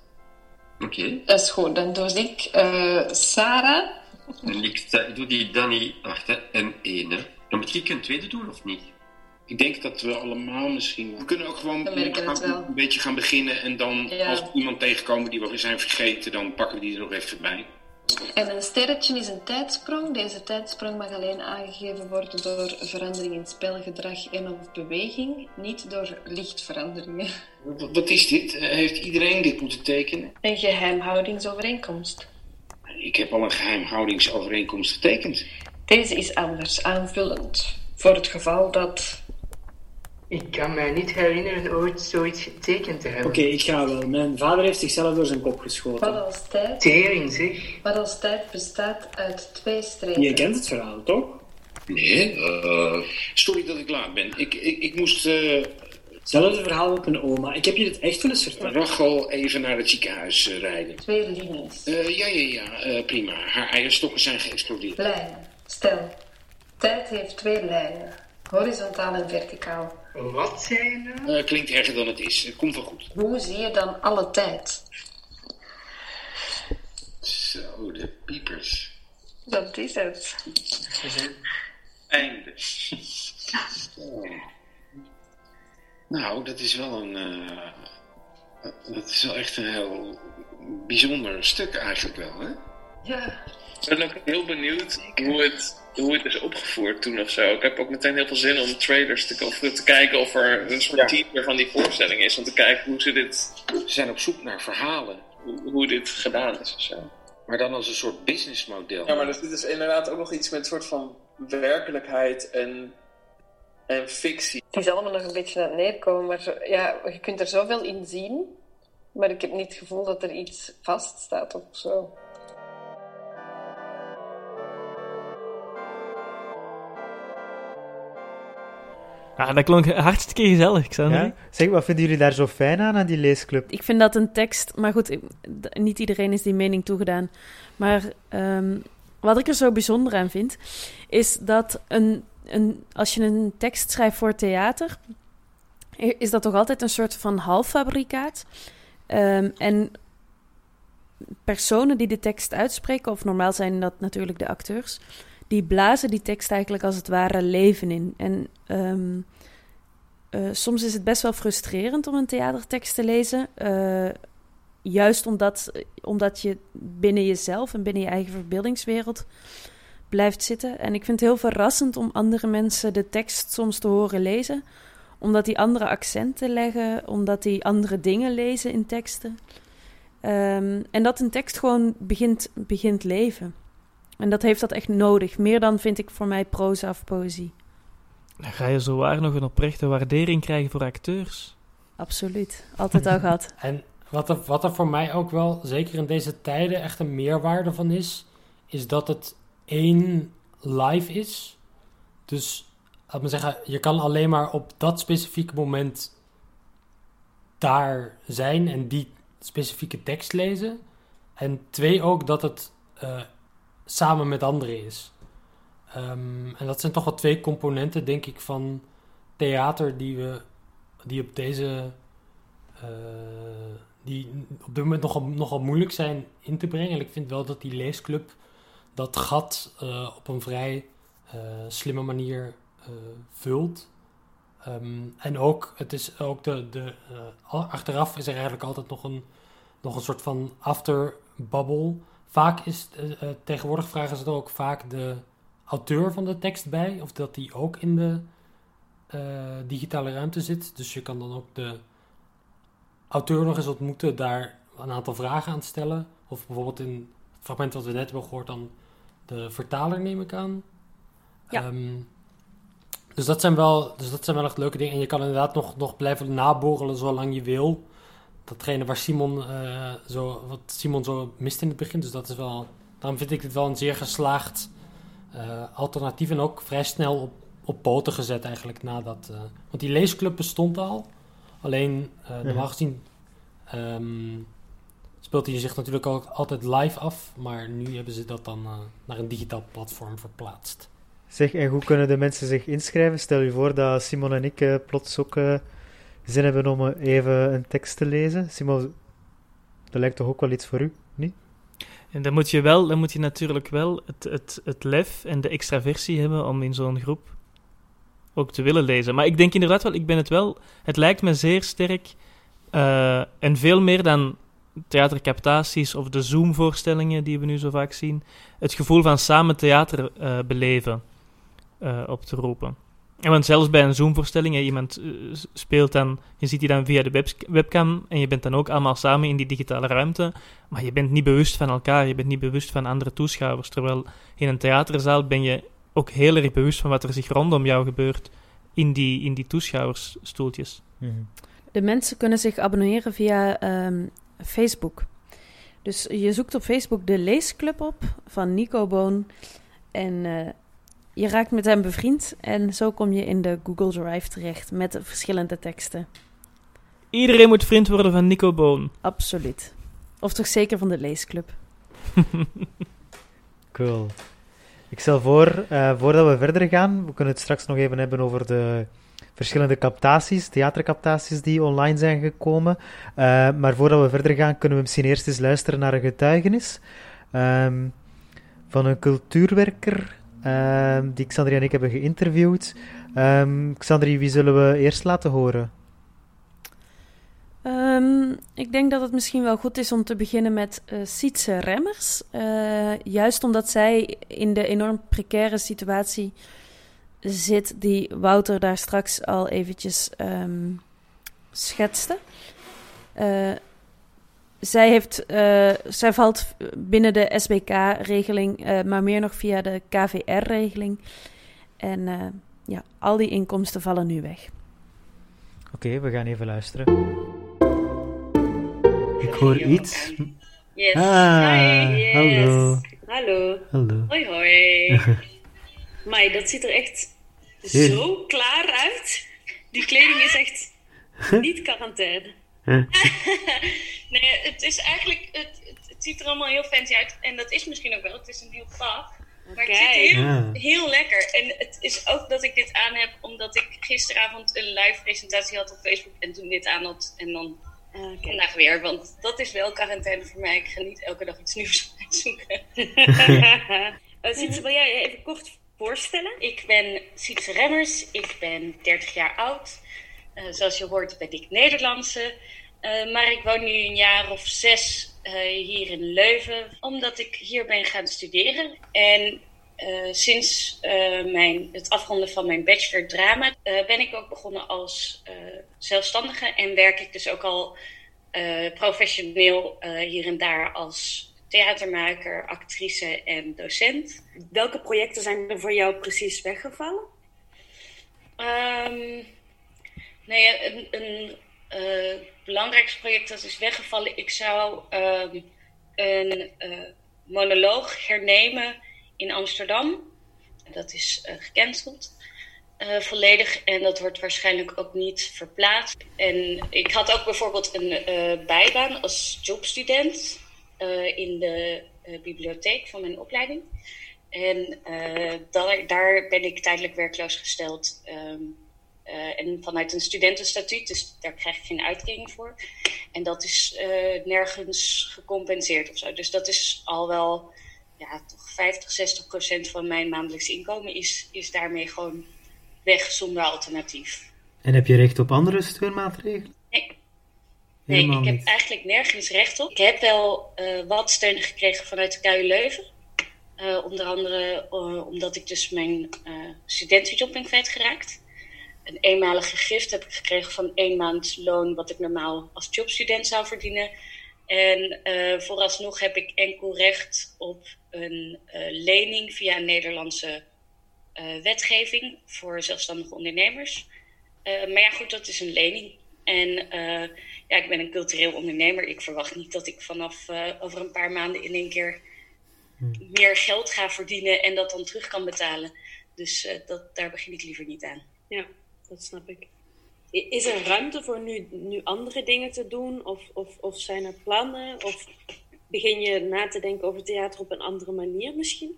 Oké. Dat is goed. Dan doe ik eh, Sarah. En ik, doe die Danny achter en 1. Hè. Dan moet ik een tweede doen of niet? Ik denk dat we allemaal misschien... We kunnen ook gewoon een beetje gaan beginnen. En dan Ja. als we iemand tegenkomen die we zijn vergeten, dan pakken we die er nog even bij. En een sterretje is een tijdsprong. Deze tijdsprong mag alleen aangegeven worden door verandering in spelgedrag en of beweging, niet door lichtveranderingen. Wat, is dit? Eh, Heeft iedereen dit moeten tekenen? Een geheimhoudingsovereenkomst. Ik heb al een geheimhoudingsovereenkomst getekend. Deze is anders, aanvullend. Voor het geval dat... Ik kan mij niet herinneren ooit zoiets getekend te hebben. Oké, ik ga wel. Mijn vader heeft zichzelf door zijn kop geschoten. Wat als tijd... Tering zeg. Wat als tijd bestaat uit twee strepen. Je kent het verhaal, toch? Nee, eh, sorry dat ik laat ben. Ik, ik, ik moest eh, Hetzelfde verhaal met mijn oma. Ik heb je dit echt wel eens verteld. Rachel even naar het ziekenhuis eh, rijden. Twee linies. Eh, ja, ja, ja, eh, prima. Haar eierstokken zijn geëxplodeerd. Lijnen. Stel, tijd heeft twee lijnen. Horizontaal en verticaal. Wat zei je nou? Eh, klinkt erger dan het is. Het komt wel goed. Hoe zie je dan alle tijd? Zo, de piepers. Dat is het. Einde. Zo. Nou, dat is wel een. eh, dat is wel echt een heel bijzonder stuk eigenlijk wel, hè? Ja. Ik ben ook heel benieuwd hoe het, hoe het is opgevoerd toen of zo. Ik heb ook meteen heel veel zin om trailers te, of te kijken of er een soort teaser van die voorstelling is. Om te kijken hoe ze dit... Ze zijn op zoek naar verhalen. Hoe, hoe dit gedaan is of zo. Maar dan als een soort businessmodel. Ja, maar dus dit is inderdaad ook nog iets met een soort van werkelijkheid en, en fictie. Het is allemaal nog een beetje aan het neerkomen, maar ja, je kunt er zoveel in zien. Maar ik heb niet het gevoel dat er iets vaststaat of zo. Ah, dat klonk hartstikke gezellig, Xander. Ja? Zeg, wat vinden jullie daar zo fijn aan, aan die leesclub? Ik vind dat een tekst, maar goed, ik- niet iedereen is die mening toegedaan. Maar ehm, wat ik er zo bijzonder aan vind, is dat een, een, als je een tekst schrijft voor theater, is dat toch altijd een soort van halffabrikaat. Ehm, en personen die de tekst uitspreken, of normaal zijn dat natuurlijk de acteurs, die blazen die tekst eigenlijk als het ware leven in. En ehm, eh, soms is het best wel frustrerend om een theatertekst te lezen. eh, juist omdat, omdat je binnen jezelf en binnen je eigen verbeeldingswereld blijft zitten. En ik vind het heel verrassend om andere mensen de tekst soms te horen lezen. Omdat die andere accenten leggen, omdat die andere dingen lezen in teksten. Ehm, en dat een tekst gewoon begint, begint leven. En dat heeft dat echt nodig. Meer dan vind ik voor mij proza of poëzie. Dan ga je zowaar nog een oprechte waardering krijgen voor acteurs. Absoluut. Altijd al gehad. En wat er, wat er voor mij ook wel, zeker in deze tijden, echt een meerwaarde van is, is dat het één live is. Dus, laat me zeggen, je kan alleen maar op dat specifieke moment daar zijn en die specifieke tekst lezen. En twee, ook dat het eh, samen met anderen is. Ehm, en dat zijn toch wel twee componenten, denk ik, van theater die we die op deze eh, die op dit moment nogal, nogal moeilijk zijn in te brengen. En ik vind wel dat die leesclub dat gat eh, op een vrij eh, slimme manier vult. Ehm, en ook, het is ook de, de, achteraf is er eigenlijk altijd nog een, nog een soort van afterbabbel. Vaak is, eh, eh, tegenwoordig vragen ze er ook vaak de auteur van de tekst bij, of dat die ook in de digitale ruimte zit. Dus je kan dan ook de auteur nog eens ontmoeten, daar een aantal vragen aan stellen. Of bijvoorbeeld in het fragment wat we net hebben gehoord, dan de vertaler neem ik aan. Ja. Ehm, dus, dat zijn wel, dus dat zijn wel echt leuke dingen. En je kan inderdaad nog, nog blijven naborrelen zolang je wil. Datgene waar Simon, eh, zo, wat Simon zo mist in het begin. Dus dat is wel, daarom vind ik dit wel een zeer geslaagd uh, alternatief. En ook vrij snel op, op poten gezet eigenlijk nadat... Uh, want die leesclub bestond al. Alleen, normaal gezien... Um, speelt hij zich natuurlijk ook altijd live af. Maar nu hebben ze dat dan naar een digitaal platform verplaatst. Zeg, en hoe kunnen de mensen zich inschrijven? Stel je voor dat Simon en ik plots ook zin hebben om even een tekst te lezen. Simon, dat lijkt toch ook wel iets voor u, niet? En dan moet je, wel, dan moet je natuurlijk wel het, het, het lef en de extraversie hebben om in zo'n groep ook te willen lezen. Maar ik denk inderdaad wel, ik ben het wel, het lijkt me zeer sterk uh, en veel meer dan theatercaptaties of de Zoom-voorstellingen die we nu zo vaak zien, het gevoel van samen theater uh, beleven op te roepen. En want zelfs bij een Zoom-voorstelling, iemand uh, speelt dan, je ziet die dan via de webcam en je bent dan ook allemaal samen in die digitale ruimte, maar je bent niet bewust van elkaar, je bent niet bewust van andere toeschouwers. Terwijl in een theaterzaal ben je ook heel erg bewust van wat er zich rondom jou gebeurt in die, in die toeschouwersstoeltjes. Mhm. De mensen kunnen zich abonneren via um, Facebook. Dus je zoekt op Facebook de leesclub op van Nico Boon en uh, je raakt met hem bevriend en zo kom je in de Google Drive terecht met verschillende teksten. Iedereen moet vriend worden van Nico Boon. Absoluut. Of toch zeker van de leesclub. cool. Ik stel voor, uh, voordat we verder gaan, we kunnen het straks nog even hebben over de verschillende captaties, theatercaptaties die online zijn gekomen. Uh, maar voordat we verder gaan, kunnen we misschien eerst eens luisteren naar een getuigenis um, van een cultuurwerker um, die Xandri en ik hebben geïnterviewd. Um, Xandri, wie zullen we eerst laten horen? Um, ik denk dat het misschien wel goed is om te beginnen met uh, Sietse Remmers. Uh, juist omdat zij in de enorm precaire situatie zit die Wouter daar straks al eventjes schetste. Uh, zij, heeft, uh, zij valt binnen de SBK-regeling, uh, maar meer nog via de KVR-regeling. En uh, ja, al die inkomsten vallen nu weg. Oké, okay, we gaan even luisteren. Ik hoor iets. Yes. Ah, Hi, yes. hallo. Hallo. Hallo. Hoi, hoi. Mai, dat ziet er echt zo klaar uit. Die kleding is echt niet quarantaine. nee, het is eigenlijk, het, het, het, ziet er allemaal heel fancy uit. En dat is misschien ook wel, het is een nieuw pak. Maar het zit heel, Ja. heel lekker. En het is ook dat ik dit aan heb, omdat ik gisteravond een live presentatie had op Facebook. En toen dit aan had. En dan vandaag weer. Want dat is wel quarantaine voor mij. Ik ga niet elke dag iets nieuws uitzoeken. Uh, Sietse, wil jij je even kort voorstellen? Ik ben Sietse Remmers. Ik ben 30 jaar oud. Uh, zoals je hoort ben ik Nederlandse. Uh, maar ik woon nu een jaar of zes uh, hier in Leuven, omdat ik hier ben gaan studeren. En uh, sinds mijn, het afronden van mijn bachelor drama ben ik ook begonnen als zelfstandige en werk ik dus ook al professioneel hier en daar als theatermaker, actrice en docent. Welke projecten zijn er voor jou precies weggevallen? Um, nee, een, een belangrijkste project dat is weggevallen. Ik zou uh, een uh, monoloog hernemen in Amsterdam. Dat is uh, gecanceld. volledig en dat wordt waarschijnlijk ook niet verplaatst. En ik had ook bijvoorbeeld een bijbaan als jobstudent in de bibliotheek van mijn opleiding. En daar, daar, ben ik tijdelijk werkloos gesteld. Um, uh, en vanuit een studentenstatuut, dus daar krijg ik geen uitkering voor. En dat is uh, nergens gecompenseerd of zo. Dus dat is al wel, ja, toch 50, 60 procent van mijn maandelijks inkomen is, is daarmee gewoon weg zonder alternatief. En heb je recht op andere steunmaatregelen? Nee. Nee, Helemaal ik heb niet. eigenlijk nergens recht op. Ik heb wel eh, wat steun gekregen vanuit de KU Leuven. Eh, onder andere eh, omdat ik dus mijn eh, studentenjob ben kwijtgeraakt. Een eenmalige gift heb ik gekregen van één maand loon, wat ik normaal als jobstudent zou verdienen. En eh, vooralsnog heb ik enkel recht op een eh, lening via een Nederlandse eh, wetgeving voor zelfstandige ondernemers. Eh, maar ja, goed, dat is een lening. En eh, ja, ik ben een cultureel ondernemer. Ik verwacht niet dat ik vanaf eh, over een paar maanden in één keer meer geld ga verdienen en dat dan terug kan betalen. Dus eh, dat, daar begin ik liever niet aan. Ja, dat snap ik. Is er ruimte voor nu, nu andere dingen te doen? Of, of, of zijn er plannen? Of begin je na te denken over theater op een andere manier misschien?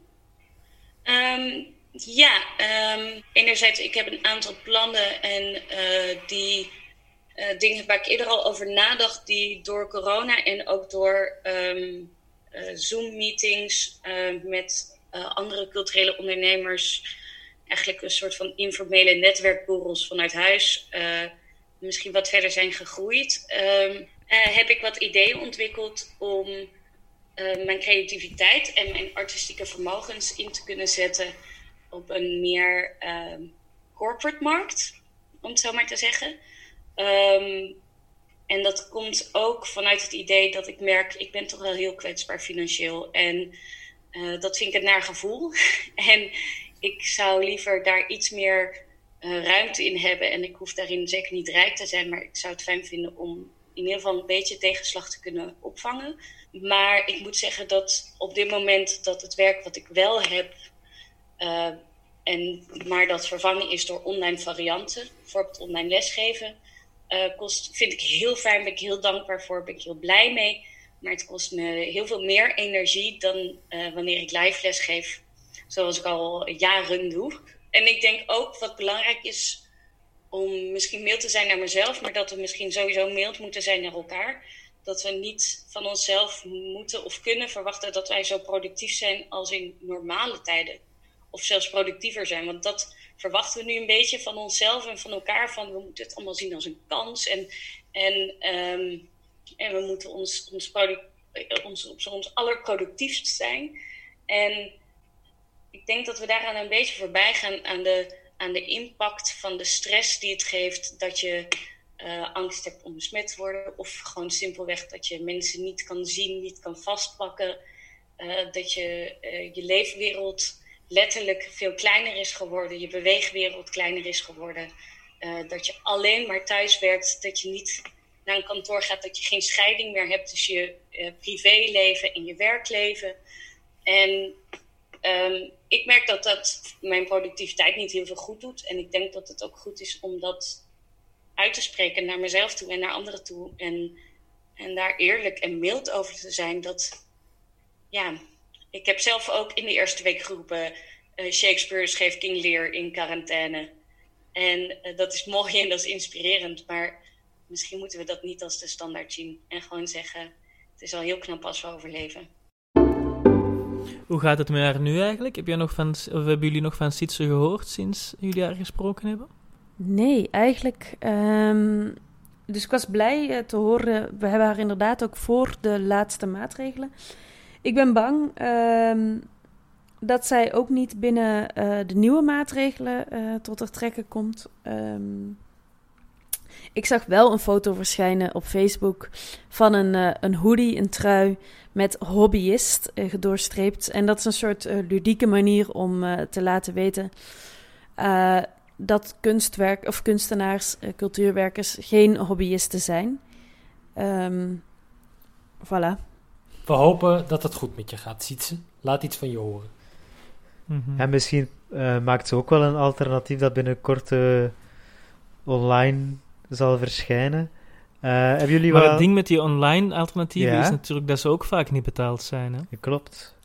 Ehm, ja, ehm, enerzijds, ik heb een aantal plannen en eh, die eh, dingen waar ik eerder al over nadacht, die door corona en ook door ehm, eh, Zoom-meetings met andere culturele ondernemers, eigenlijk een soort van informele netwerkborrels vanuit huis, eh, misschien wat verder zijn gegroeid. Ehm, eh, heb ik wat ideeën ontwikkeld om eh, mijn creativiteit en mijn artistieke vermogens in te kunnen zetten op een meer ehm, corporate markt, om het zo maar te zeggen. Ehm, en dat komt ook vanuit het idee dat ik merk, ik ben toch wel heel kwetsbaar financieel. En dat vind ik een naar gevoel. en ik zou liever daar iets meer eh, ruimte in hebben. En ik hoef daarin zeker niet rijk te zijn, maar ik zou het fijn vinden om in ieder geval een beetje tegenslag te kunnen opvangen. Maar ik moet zeggen dat op dit moment dat het werk wat ik wel heb, eh, en, maar dat vervangen is door online varianten, bijvoorbeeld online lesgeven, eh, kost, vind ik heel fijn, ben ik heel dankbaar voor, ben ik heel blij mee. Maar het kost me heel veel meer energie dan wanneer ik live les geef, zoals ik al jaren doe. En ik denk ook wat belangrijk is om misschien mild te zijn naar mezelf, maar dat we misschien sowieso mild moeten zijn naar elkaar. Dat we niet van onszelf moeten of kunnen verwachten dat wij zo productief zijn als in normale tijden. Of zelfs productiever zijn. Want dat verwachten we nu een beetje van onszelf en van elkaar. Van we moeten het allemaal zien als een kans. En, en, ehm, en we moeten ons, ons, eh, ons allerproductiefst zijn. En ik denk dat we daaraan een beetje voorbij gaan aan de, aan de impact van de stress die het geeft dat je eh, angst hebt om besmet te worden. Of gewoon simpelweg dat je mensen niet kan zien, niet kan vastpakken. Eh, dat je eh, je leefwereld letterlijk veel kleiner is geworden. Je beweegwereld kleiner is geworden. Dat je alleen maar thuis werkt. Dat je niet naar een kantoor gaat. Dat je geen scheiding meer hebt tussen je privéleven en je werkleven. En Ehm, ik merk dat dat mijn productiviteit niet heel veel goed doet. En ik denk dat het ook goed is om dat uit te spreken naar mezelf toe en naar anderen toe. En, en daar eerlijk en mild over te zijn. Dat, ja, ik heb zelf ook in de eerste week geroepen... eh, Shakespeare schreef King Lear in quarantaine. En eh, dat is mooi en dat is inspirerend. Maar misschien moeten we dat niet als de standaard zien. En gewoon zeggen, het is al heel knap als we overleven. Hoe gaat het met haar nu eigenlijk? Heb jij nog van, of hebben jullie nog van Sietse gehoord sinds jullie haar gesproken hebben? Nee, eigenlijk. ehm, dus ik was blij eh, te horen. We hebben haar inderdaad ook voor de laatste maatregelen. Ik ben bang ehm, dat zij ook niet binnen eh, de nieuwe maatregelen eh, tot haar trekken komt. Ehm, ik zag wel een foto verschijnen op Facebook van een, eh, een hoodie, een trui met hobbyist eh, gedoorstreept. En dat is een soort eh, ludieke manier om te laten weten eh, dat kunstwerk of kunstenaars, cultuurwerkers geen hobbyisten zijn. Ehm voilà. We hopen dat het goed met je gaat, Sietse. Laat iets van je horen. Mhm. En misschien eh, maakt ze ook wel een alternatief dat binnenkort online zal verschijnen. Eh, hebben jullie Maar wel... het ding met die online alternatieven Ja? is natuurlijk dat ze ook vaak niet betaald zijn. Hè? Klopt.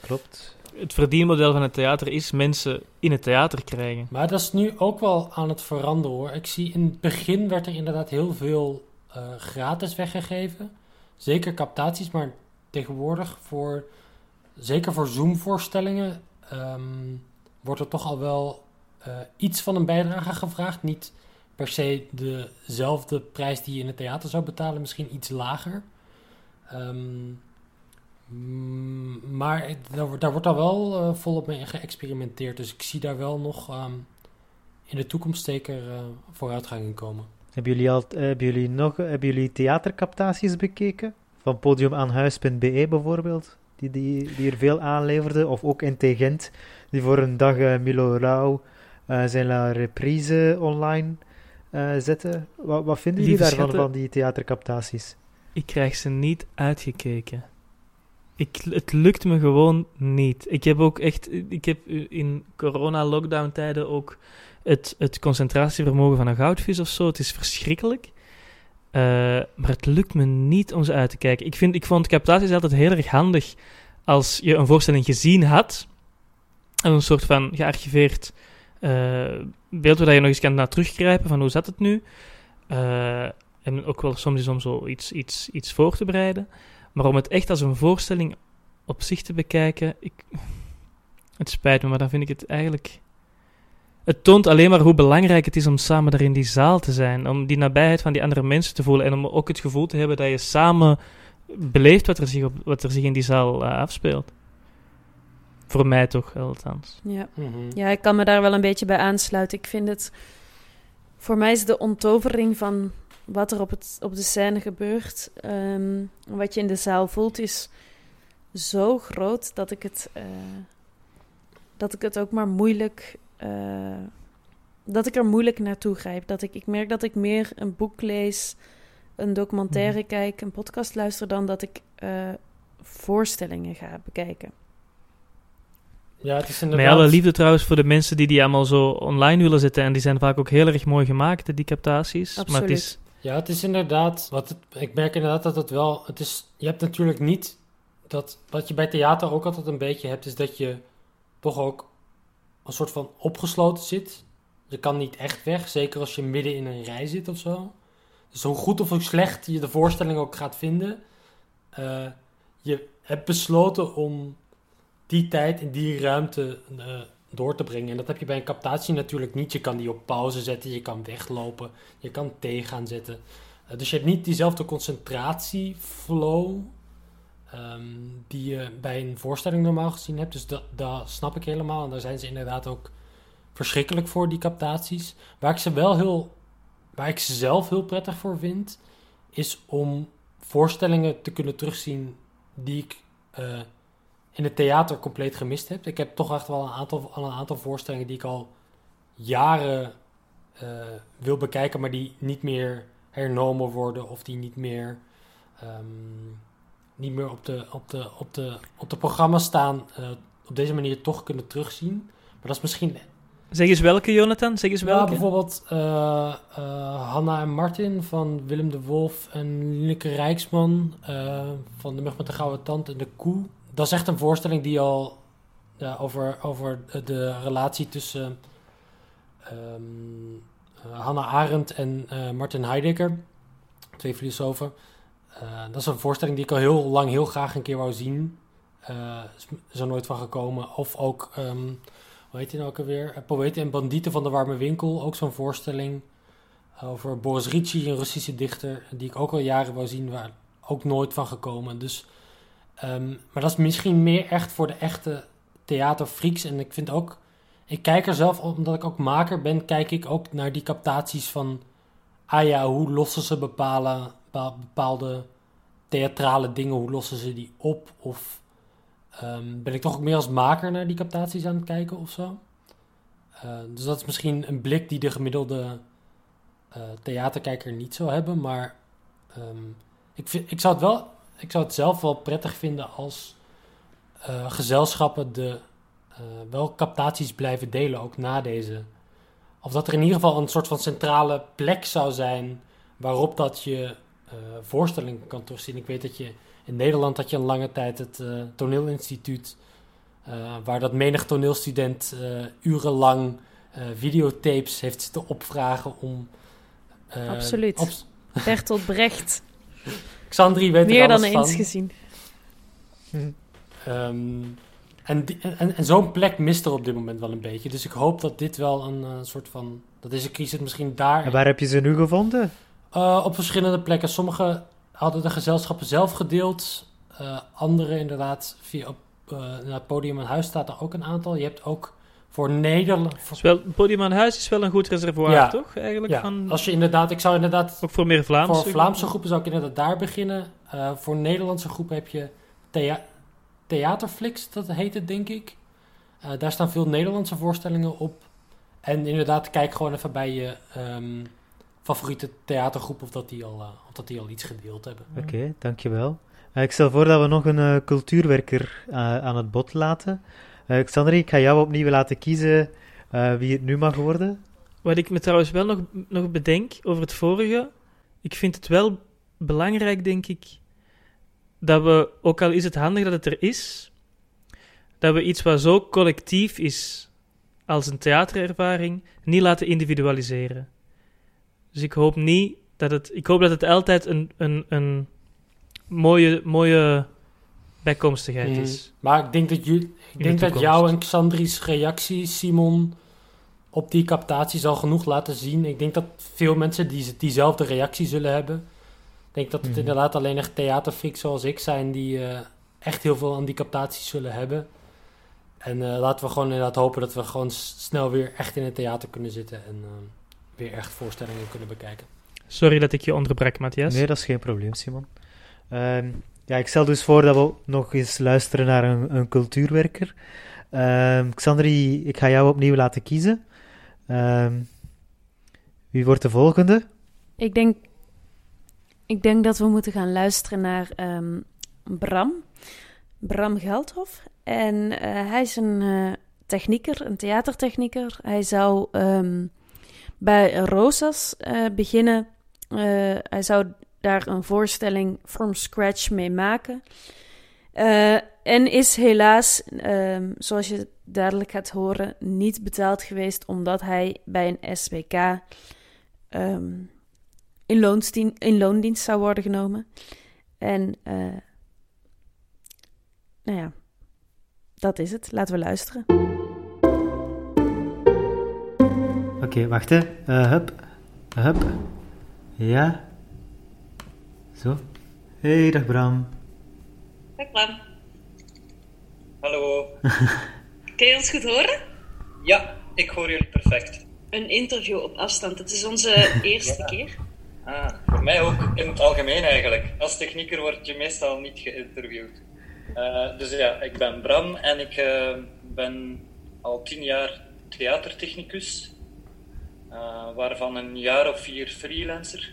Klopt. Het verdienmodel van het theater is mensen in het theater krijgen. Maar dat is nu ook wel aan het veranderen hoor. Ik zie in het begin werd er inderdaad heel veel eh, gratis weggegeven. Zeker captaties, maar tegenwoordig voor, zeker voor Zoom-voorstellingen, ehm, wordt er toch al wel eh, iets van een bijdrage gevraagd. Niet per se dezelfde prijs die je in het theater zou betalen, misschien iets lager. Ehm, mm, maar daar, wordt- daar wordt al wel eh, volop mee geëxperimenteerd. Dus ik zie daar wel nog ehm, in de toekomst zeker eh, vooruitgang in komen. Hebben jullie, al, hebben jullie nog hebben jullie theatercaptaties bekeken? Van podiumaanhuis.be bijvoorbeeld, die, die, er veel aanleverde. Of ook in Tegent, die voor een dag eh, Milo Rauw eh, zijn reprise online eh, zetten. Wat, wat vinden jullie daarvan, schatten. van die theatercaptaties? Ik krijg ze niet uitgekeken. Ik, het lukt me gewoon niet. Ik heb ook echt, ik heb in corona-lockdown tijden ook het, het concentratievermogen van een goudvis of zo. Het is verschrikkelijk. Eh, maar het lukt me niet om ze uit te kijken. Ik, vind, ik vond captaties altijd heel erg handig als je een voorstelling gezien had. En een soort van gearchiveerd eh, beeld waar je nog eens kan naar teruggrijpen van hoe zat het nu. Eh, en ook wel soms is om zo iets, iets, iets voor te bereiden. Maar om het echt als een voorstelling op zich te bekijken, ik, het spijt me, maar dan vind ik het eigenlijk... Het toont alleen maar hoe belangrijk het is om samen daar in die zaal te zijn. Om die nabijheid van die andere mensen te voelen. En om ook het gevoel te hebben dat je samen beleeft wat er zich, op, wat er zich in die zaal eh, afspeelt. Voor mij toch, althans. Ja. Mhm. ja, ik kan me daar wel een beetje bij aansluiten. Ik vind het... Voor mij is de onttovering van wat er op, het, op de scène gebeurt... ehm, wat je in de zaal voelt, is zo groot dat ik het... eh, dat ik het ook maar moeilijk... eh, dat ik er moeilijk naartoe grijp. Dat ik, ik merk dat ik meer een boek lees, een documentaire kijk, een podcast luister... dan dat ik eh, voorstellingen ga bekijken. Ja, het is Met inderdaad... alle liefde trouwens voor de mensen die die allemaal zo online willen zetten. En die zijn vaak ook heel erg mooi gemaakt, die captaties. Maar het is, Ja, het is inderdaad. Wat het, ik merk inderdaad dat het wel. Het is, je hebt natuurlijk niet. Dat, wat je bij theater ook altijd een beetje hebt, is dat je toch ook een soort van opgesloten zit. Je kan niet echt weg, zeker als je midden in een rij zit of zo. Dus hoe goed of hoe slecht je de voorstelling ook gaat vinden, eh, je hebt besloten om die tijd in die ruimte eh, door te brengen. En dat heb je bij een captatie natuurlijk niet. Je kan die op pauze zetten, je kan weglopen, je kan thee gaan zetten. Eh, dus je hebt niet diezelfde concentratieflow ehm, die je bij een voorstelling normaal gezien hebt. Dus dat, dat snap ik helemaal. En daar zijn ze inderdaad ook verschrikkelijk voor, die captaties. Waar ik ze wel heel, waar ik ze zelf heel prettig voor vind, is om voorstellingen te kunnen terugzien die ik eh, in het theater compleet gemist heb. Ik heb toch echt wel een aantal, al een aantal voorstellingen die ik al jaren eh, wil bekijken, maar die niet meer hernomen worden of die niet meer, ehm, niet meer op, de, op, de, op, de, op de programma staan, eh, op deze manier toch kunnen terugzien. Maar dat is misschien Zeg eens welke, Jonathan? Zeg eens ja, welke. bijvoorbeeld eh, Hanna en Martin van Willem de Wolf en Lineke Rijksman van De Mug met de Gouden Tand en De Koe. Dat is echt een voorstelling die al over, over de relatie tussen eh, Hannah Arendt en eh, Martin Heidegger, twee filosofen. Eh, dat is een voorstelling die ik al heel lang heel graag een keer wou zien. Eh, is, er nooit van gekomen. Of ook... ehm, hoe heet die nou ook alweer? Poëten en Bandieten van de Warme Winkel. Ook zo'n voorstelling over Boris Ricci, een Russische dichter, die ik ook al jaren wou zien, waar ook nooit van gekomen. Dus, ehm, maar dat is misschien meer echt voor de echte theaterfreaks. En ik vind ook, ik kijk er zelf, omdat ik ook maker ben, kijk ik ook naar die captaties van, ah ja, hoe lossen ze bepaalde theatrale dingen, hoe lossen ze die op? Of Ehm, ben ik toch ook meer als maker naar die captaties aan het kijken of zo. Eh, dus dat is misschien een blik die de gemiddelde eh, theaterkijker niet zou hebben. Maar ehm, ik, vind, ik, zou het wel, ik zou het zelf wel prettig vinden als eh, gezelschappen de, eh, wel captaties blijven delen, ook na deze. Of dat er in ieder geval een soort van centrale plek zou zijn waarop dat je eh voorstellingen kan terugzien. Ik weet dat je in Nederland had je een lange tijd het toneelinstituut, waar dat menig toneelstudent urenlang videotapes heeft zitten opvragen om... Absoluut. op- Bertolt Brecht. Xandri weet er Meer dan alles eens van. gezien. Ehm, en, die- en, en zo'n plek mist er op dit moment wel een beetje. Dus ik hoop dat dit wel een eh, soort van Dat is, ik kies het misschien daar. En waar heb je ze nu gevonden? Uh, op verschillende plekken. Sommige hadden de gezelschappen zelf gedeeld. Uh, andere inderdaad via op uh, het podium aan huis staat er ook een aantal. Je hebt ook voor Nederland. Wel, podium aan huis is wel een goed reservoir, ja. toch? Eigenlijk ja. van... Als je inderdaad, ik zou inderdaad. Ook voor meer Vlaamse. Voor Vlaamse groepen zou ik inderdaad daar beginnen. Uh, voor Nederlandse groepen heb je thea Theaterflix, dat heet het denk ik. Uh, daar staan veel Nederlandse voorstellingen op. En inderdaad, kijk gewoon even bij je um, favoriete theatergroep of dat die al, uh, of dat die al iets gedeeld hebben. Oké, okay, dankjewel. Uh, ik stel voor dat we nog een uh, cultuurwerker aan het bod laten. Xandri, ik ga jou opnieuw laten kiezen wie het nu mag worden. Wat ik me trouwens wel nog, nog bedenk over het vorige, ik vind het wel belangrijk, denk ik, dat we, ook al is het handig dat het er is, dat we iets wat zo collectief is als een theaterervaring, niet laten individualiseren. Dus ik hoop niet dat het. Ik hoop dat het altijd een, een, een mooie, mooie bijkomstigheid is. Mm, maar ik denk dat, jullie, ik denk dat jou en Xandri's reactie, Simon, op die captatie zal genoeg laten zien. Ik denk dat veel mensen die, diezelfde reactie zullen hebben. Ik denk dat het mm. inderdaad alleen echt theaterfreaks zoals ik zijn die uh, echt heel veel aan die captaties zullen hebben. En uh, laten we gewoon inderdaad hopen dat we gewoon snel weer echt in het theater kunnen zitten en uh, weer echt voorstellingen kunnen bekijken. Sorry dat ik je onderbrak, Matthias. Nee, dat is geen probleem, Simon. Uh, ja, ik stel dus voor dat we nog eens luisteren naar een, een cultuurwerker. Uh, Xandri, ik ga jou opnieuw laten kiezen. Ehm, wie wordt de volgende? Ik denk, ik denk dat we moeten gaan luisteren naar um, Bram. Bram Geldhof. En uh, hij is een uh, technieker, een theatertechnieker. Hij zou bij Rosas uh, beginnen. hij zou daar een voorstelling from scratch mee maken. en is helaas, um, zoals je duidelijk gaat horen, niet betaald geweest omdat hij bij een SBK um, in, in loondienst zou worden genomen. En nou ja, dat is het. Laten we luisteren. Oké, okay, wacht. Uh, hup. Hup. Ja. Zo. Hey, dag Bram. Dag Bram. Hallo. Kun je ons goed horen? Ja, ik hoor jullie perfect. Een interview op afstand, het is onze eerste ja. keer. Ah, voor mij ook in het algemeen eigenlijk. Als technieker word je meestal niet geïnterviewd. Uh, dus ja, ik ben Bram en ik uh, ben al tien jaar theatertechnicus, uh, waarvan een jaar of vier freelancer.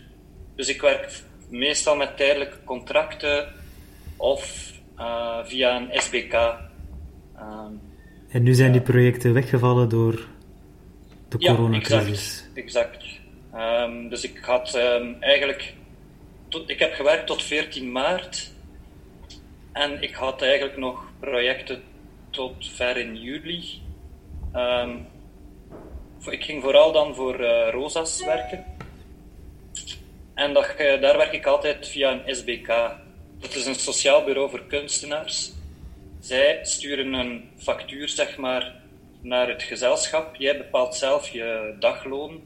Dus ik werk meestal met tijdelijke contracten of via een SBK. en nu zijn die projecten weggevallen door de coronacrisis. Ja, exact. exact. Um, dus ik had um, eigenlijk... Tot, ik heb gewerkt tot 14 maart en ik had eigenlijk nog projecten tot ver in juli. Ik ging vooral dan voor uh, Rosas werken. En uh, daar werk ik altijd via een SBK. Dat is een sociaal bureau voor kunstenaars. Zij sturen een factuur, zeg maar, naar het gezelschap. Jij bepaalt zelf je dagloon.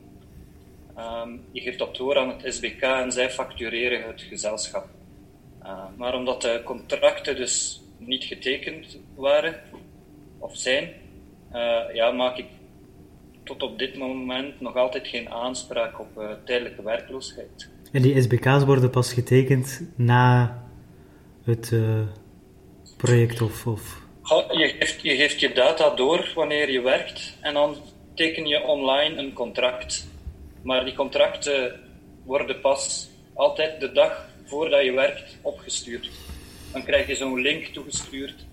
Um, je geeft dat door aan het SBK en zij factureren het gezelschap. Uh, maar omdat de contracten dus niet getekend waren of zijn, uh, ja, maak ik tot op dit moment nog altijd geen aanspraak op uh, tijdelijke werkloosheid. En die SBK's worden pas getekend na het project of... of... Je, geeft, je geeft je data door wanneer je werkt en dan teken je online een contract. Maar die contracten worden pas altijd de dag voordat je werkt opgestuurd. Dan krijg je zo'n link toegestuurd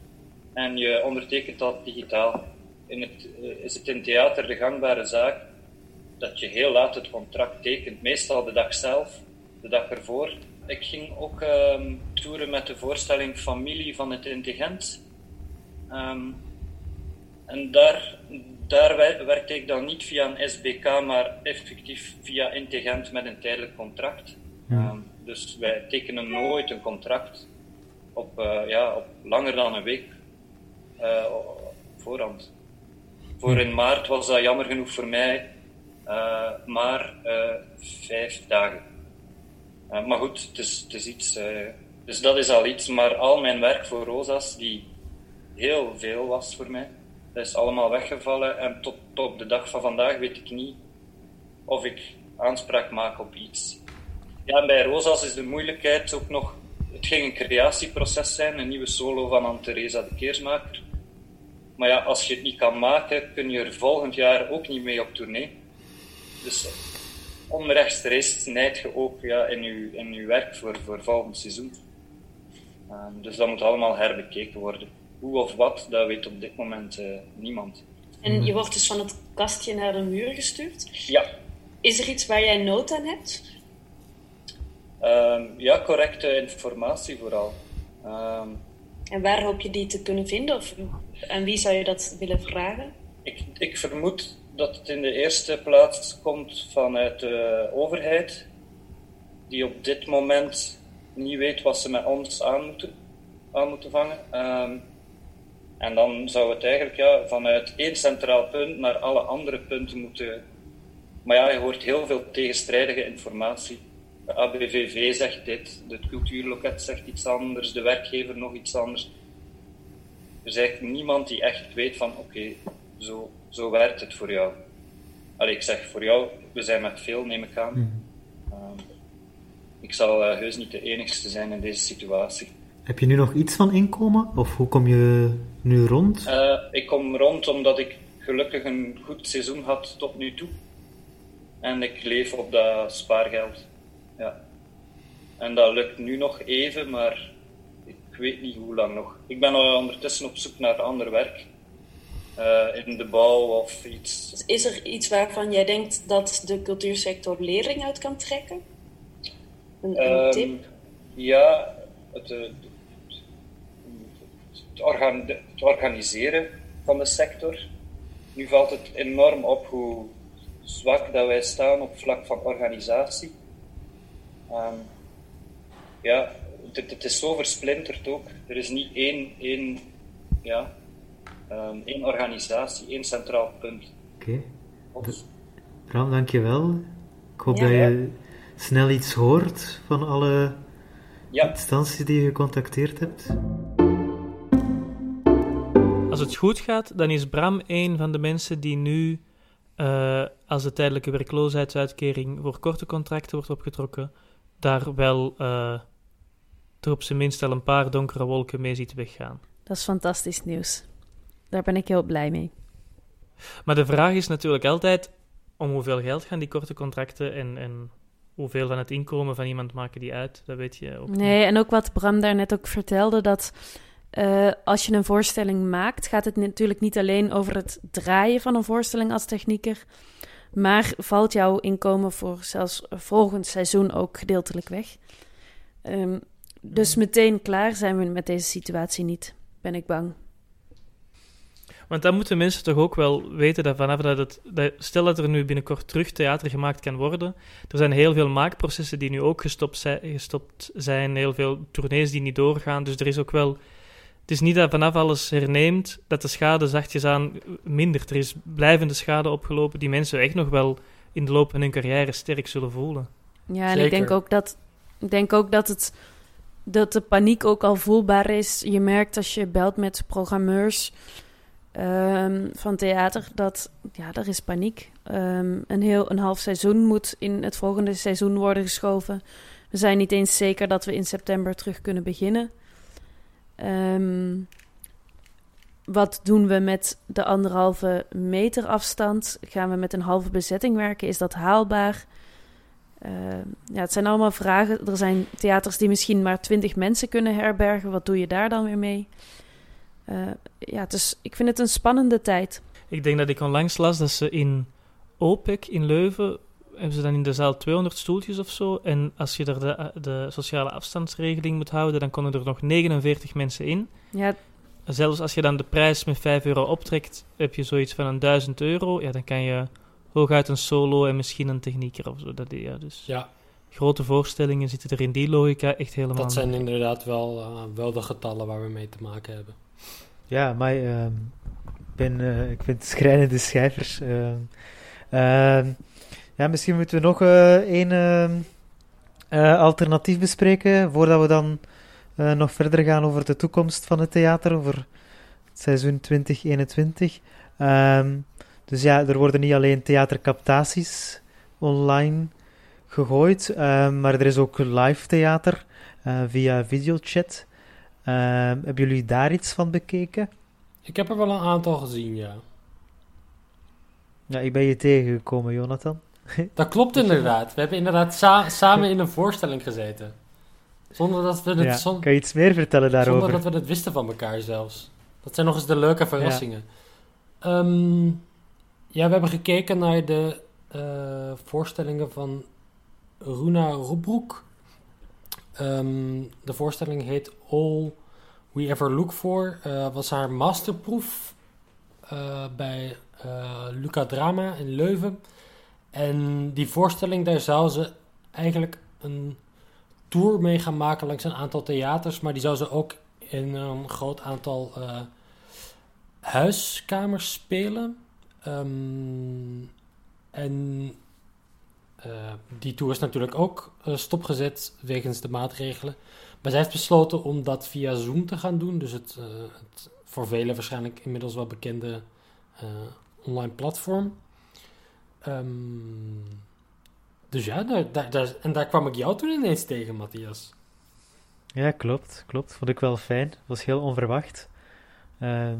en je ondertekent dat digitaal. In het, uh, is het in theater de gangbare zaak dat je heel laat het contract tekent, meestal de dag zelf, de dag ervoor. Ik ging ook um, toeren met de voorstelling Familie van het Intelligent. Um, en daar, daar werkte ik dan niet via een SBK, maar effectief via Intelligent met een tijdelijk contract. Ja. Um, dus wij tekenen nooit een contract op, uh, ja, op langer dan een week uh, voorhand. Voor in maart was dat jammer genoeg voor mij eh, maar eh, vijf dagen. Eh, maar goed, het is, het eh, dus dat is al iets. Maar al mijn werk voor Rosa's, die heel veel was voor mij, dat is allemaal weggevallen. En tot, op de dag van vandaag weet ik niet of ik aanspraak maak op iets. Ja, en bij Rosa's is de moeilijkheid ook nog. Het ging een creatieproces zijn, een nieuwe solo van Anne-Theresa de Keersmaker. Maar ja, als je het niet kan maken, kun je er volgend jaar ook niet mee op tournee. Dus onrechtstreeks snijdt je ook ja, in, je, in je werk voor, voor volgend seizoen. Ehm, dus dat moet allemaal herbekeken worden. Hoe of wat, dat weet op dit moment eh, niemand. En je wordt dus van het kastje naar de muur gestuurd. Ja, Is er iets waar jij nood aan hebt? ehm, ja correcte informatie vooral. Ehm, En waar hoop je die te kunnen vinden? Of aan wie zou je dat willen vragen? Ik, ik vermoed dat het in de eerste plaats komt vanuit de overheid, die op dit moment niet weet wat ze met ons aan moeten, aan moeten vangen. Ehm, en dan zou het eigenlijk ja, vanuit één centraal punt naar alle andere punten moeten. Maar ja, je hoort heel veel tegenstrijdige informatie. De ABVV zegt dit, het cultuurloket zegt iets anders, de werkgever nog iets anders. Er is eigenlijk niemand die echt weet van oké, zo, zo werkt het voor jou. Allee, ik zeg voor jou, we zijn met veel, neem ik aan. Ehm, ik zal eh, heus niet de enigste zijn in deze situatie. Heb je nu nog iets van inkomen? Of hoe kom je nu rond? Eh, ik kom rond omdat ik gelukkig een goed seizoen had tot nu toe. En ik leef op dat spaargeld. Ja. En dat lukt nu nog even, maar ik weet niet hoe lang nog. Ik ben al ondertussen op zoek naar ander werk. Eh, in de bouw of iets. Is er iets waarvan jij denkt dat de cultuursector lering uit kan trekken? Een, een Ehm, tip? Ja, het, eh, het, organ- het organiseren van de sector. Nu valt het enorm op hoe zwak dat wij staan op vlak van organisatie. Ehm, ja, het, het is zo versplinterd ook. Er is niet één, één, ja, ehm, één organisatie, één centraal punt. Oké. Bram, dankjewel. Ik hoop Ja. dat je snel iets hoort van alle Ja. instanties die je gecontacteerd hebt. Als het goed gaat, dan is Bram een van de mensen die nu, eh, als de tijdelijke werkloosheidsuitkering voor korte contracten wordt opgetrokken, daar wel eh, er op zijn minst al een paar donkere wolken mee ziet weggaan. Dat is fantastisch nieuws. Daar ben ik heel blij mee. Maar de vraag is natuurlijk altijd om hoeveel geld gaan die korte contracten en, en hoeveel van het inkomen van iemand maken die uit. Dat weet je ook niet. Nee, en ook wat Bram daarnet ook vertelde, dat eh, als je een voorstelling maakt, gaat het natuurlijk niet alleen over het draaien van een voorstelling als technieker, maar valt jouw inkomen voor zelfs volgend seizoen ook gedeeltelijk weg. Ehm, dus meteen klaar zijn we met deze situatie niet, ben ik bang. Want dan moeten mensen toch ook wel weten dat vanaf dat het... Dat, stel dat er nu binnenkort terug theater gemaakt kan worden. Er zijn heel veel maakprocessen die nu ook gestopt zijn, gestopt zijn. Heel veel tournees die niet doorgaan. Dus er is ook wel... Het is niet dat vanaf alles herneemt, dat de schade zachtjes aan mindert. Er is blijvende schade opgelopen die mensen echt nog wel in de loop van hun carrière sterk zullen voelen. Ja, en ik denk ook dat, ik denk ook dat, het, dat de paniek ook al voelbaar is. Je merkt als je belt met programmeurs ehm, van theater dat ja, er is paniek. Ehm, een, heel, een half seizoen moet in het volgende seizoen worden geschoven. We zijn niet eens zeker dat we in september terug kunnen beginnen. Ehm, wat doen we met de anderhalve meter afstand? Gaan we met een halve bezetting werken? Is dat haalbaar? Ja, het zijn allemaal vragen. Er zijn theaters die misschien maar twintig mensen kunnen herbergen. Wat doe je daar dan weer mee? Uh, ja, het is, ik vind het een spannende tijd. Ik denk dat ik onlangs las dat ze in OPEC in Leuven hebben ze dan in de zaal 200 stoeltjes of zo. En als je er de, de sociale afstandsregeling moet houden, dan konden er nog 49 mensen in. Ja. Zelfs als je dan de prijs met 5 euro optrekt, heb je zoiets van een 1000 euro. Ja, dan kan je hooguit een solo en misschien een technieker of zo. Dat, ja, dus Ja. Grote voorstellingen zitten er in die logica echt helemaal Dat zijn inderdaad wel, uh, wel de getallen waar we mee te maken hebben. Ja, maar uh, ben, uh, ik vind schrijnende cijfers. Uh, Ja, misschien moeten we nog eh, één ehm, eh, alternatief bespreken voordat we dan eh, nog verder gaan over de toekomst van het theater, over het seizoen 2021. Ehm, dus ja, er worden niet alleen theatercaptaties online gegooid, ehm, maar er is ook live theater eh, via videochat. Ehm, hebben jullie daar iets van bekeken? Ik heb er wel een aantal gezien, ja. Ja, ik ben je tegengekomen, Jonathan. Dat klopt inderdaad. We hebben inderdaad sa- samen in een voorstelling gezeten. Zonder dat we het, Ja, zon- kan je iets meer vertellen daarover? zonder dat we het wisten van elkaar zelfs. Dat zijn nog eens de leuke verrassingen. Ehm, ja, we hebben gekeken naar de eh, voorstellingen van Runa Roebroek. Ehm, de voorstelling heet All We Ever Look For. Eh, was haar masterproef eh, bij eh, Luca Drama in Leuven. En die voorstelling, daar zou ze eigenlijk een tour mee gaan maken langs een aantal theaters. Maar die zou ze ook in een groot aantal huiskamers spelen. Ehm, en die tour is natuurlijk ook eh, stopgezet wegens de maatregelen. Maar zij heeft besloten om dat via Zoom te gaan doen. Dus het, eh, het voor velen waarschijnlijk inmiddels wel bekende eh, online platform. Ehm, dus ja, daar, en daar kwam ik jou toen ineens tegen, Matthias. Ja, klopt, klopt. Vond ik wel fijn. Was heel onverwacht. Ehm,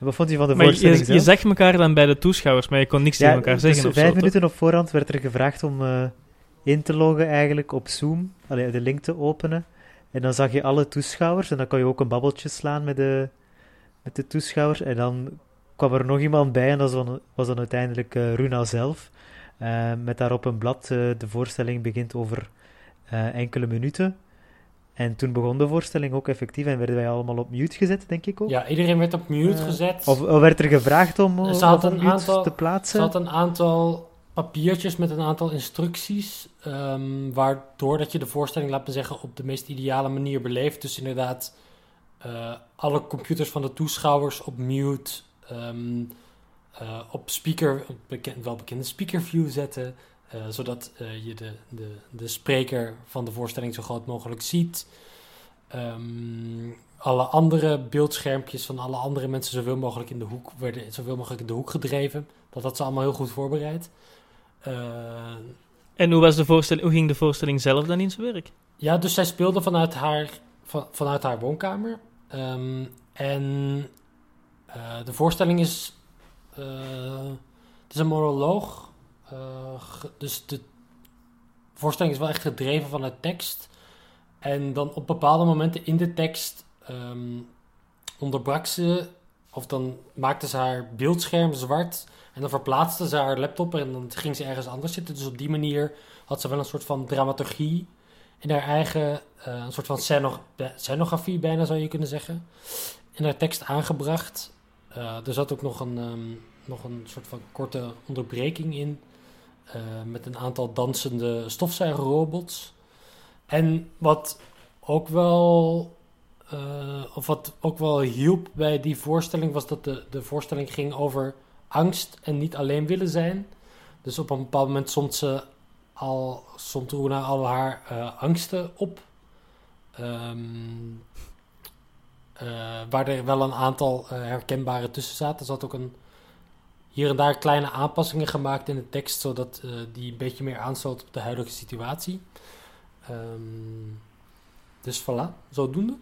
wat vond je van de Maar je, voorstelling je zelf? zag elkaar dan bij de toeschouwers, maar je kon niks tegen elkaar dus zeggen of zo, vijf toch? minuten op voorhand werd er gevraagd om eh, in te loggen eigenlijk op Zoom. Allee, de link te openen. En dan zag je alle toeschouwers. En dan kon je ook een babbeltje slaan met de, met de toeschouwers. En dan kwam er nog iemand bij. En dat was dan, was dan uiteindelijk eh, Runa zelf. Eh, met daarop een blad. de voorstelling begint over enkele minuten. En toen begon de voorstelling ook effectief. En werden wij allemaal op mute gezet, denk ik ook. Ja, iedereen werd op mute gezet. Of, of werd er gevraagd om Ze had een mute aantal, te plaatsen? Ze had een aantal papiertjes met een aantal instructies, ehm, waardoor dat je de voorstelling, laat me zeggen, op de meest ideale manier beleeft. Dus inderdaad, eh, alle computers van de toeschouwers op mute, ehm, eh, op speaker, op beken- wel bekende speakerview zetten, eh, zodat eh, je de, de, de spreker van de voorstelling zo groot mogelijk ziet. Ehm, alle andere beeldschermpjes van alle andere mensen zoveel mogelijk in de hoek werden zoveel mogelijk in de hoek gedreven. Dat had ze allemaal heel goed voorbereid. Eh, En hoe, was de voorstelling, hoe ging de voorstelling zelf dan in zijn werk? ja, dus zij speelde vanuit haar, van, vanuit haar woonkamer. Ehm, en de voorstelling is. het is een monoloog. Eh, dus de voorstelling is wel echt gedreven vanuit tekst. En dan op bepaalde momenten in de tekst ehm, onderbrak ze. Of dan maakte ze haar beeldscherm zwart. En dan verplaatste ze haar laptop en dan ging ze ergens anders zitten. Dus op die manier had ze wel een soort van dramaturgie in haar eigen, eh, een soort van scenografie bijna zou je kunnen zeggen, in haar tekst aangebracht. Eh, er zat ook nog een, ehm, nog een soort van korte onderbreking in, met een aantal dansende stofzuigerrobots. En wat ook wel, eh, of wat ook wel hielp bij die voorstelling, was dat de, de voorstelling ging over angst en niet alleen willen zijn. Dus op een bepaald moment stond ze al, stond al haar eh, angsten op. Ehm, eh, waar er wel een aantal eh, herkenbare tussen zaten. Er zat ook een, hier en daar kleine aanpassingen gemaakt in de tekst, zodat eh, die een beetje meer aansloot op de huidige situatie. Ehm, dus voilà, zodoende.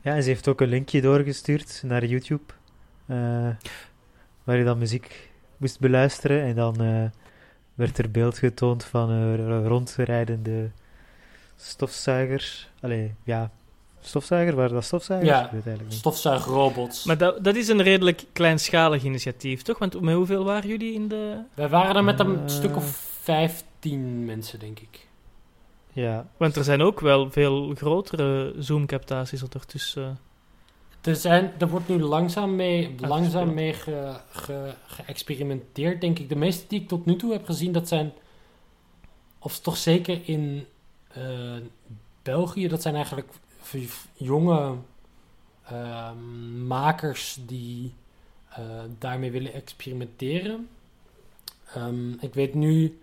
Ja, en ze heeft ook een linkje doorgestuurd naar YouTube. eh, waar je dan muziek moest beluisteren. En dan eh, werd er beeld getoond van rondrijdende stofzuiger. Allee, ja, stofzuiger? Waren dat stofzuigers? Ja, Ik weet het eigenlijk niet. stofzuigrobots. Maar dat, dat is een redelijk kleinschalig initiatief, toch? Want met hoeveel waren jullie in de... Wij waren er met een Eh. stuk of 15 mensen, denk ik. Ja. Want er zijn ook wel veel grotere Zoom-captaties ondertussen. Er, zijn, er wordt nu langzaam mee, Afgespeeld. langzaam mee ge, ge- geëxperimenteerd, denk ik. De meeste die ik tot nu toe heb gezien, dat zijn, of toch zeker in eh, België, dat zijn eigenlijk jonge ehm, makers die eh, daarmee willen experimenteren. Ehm, ik weet nu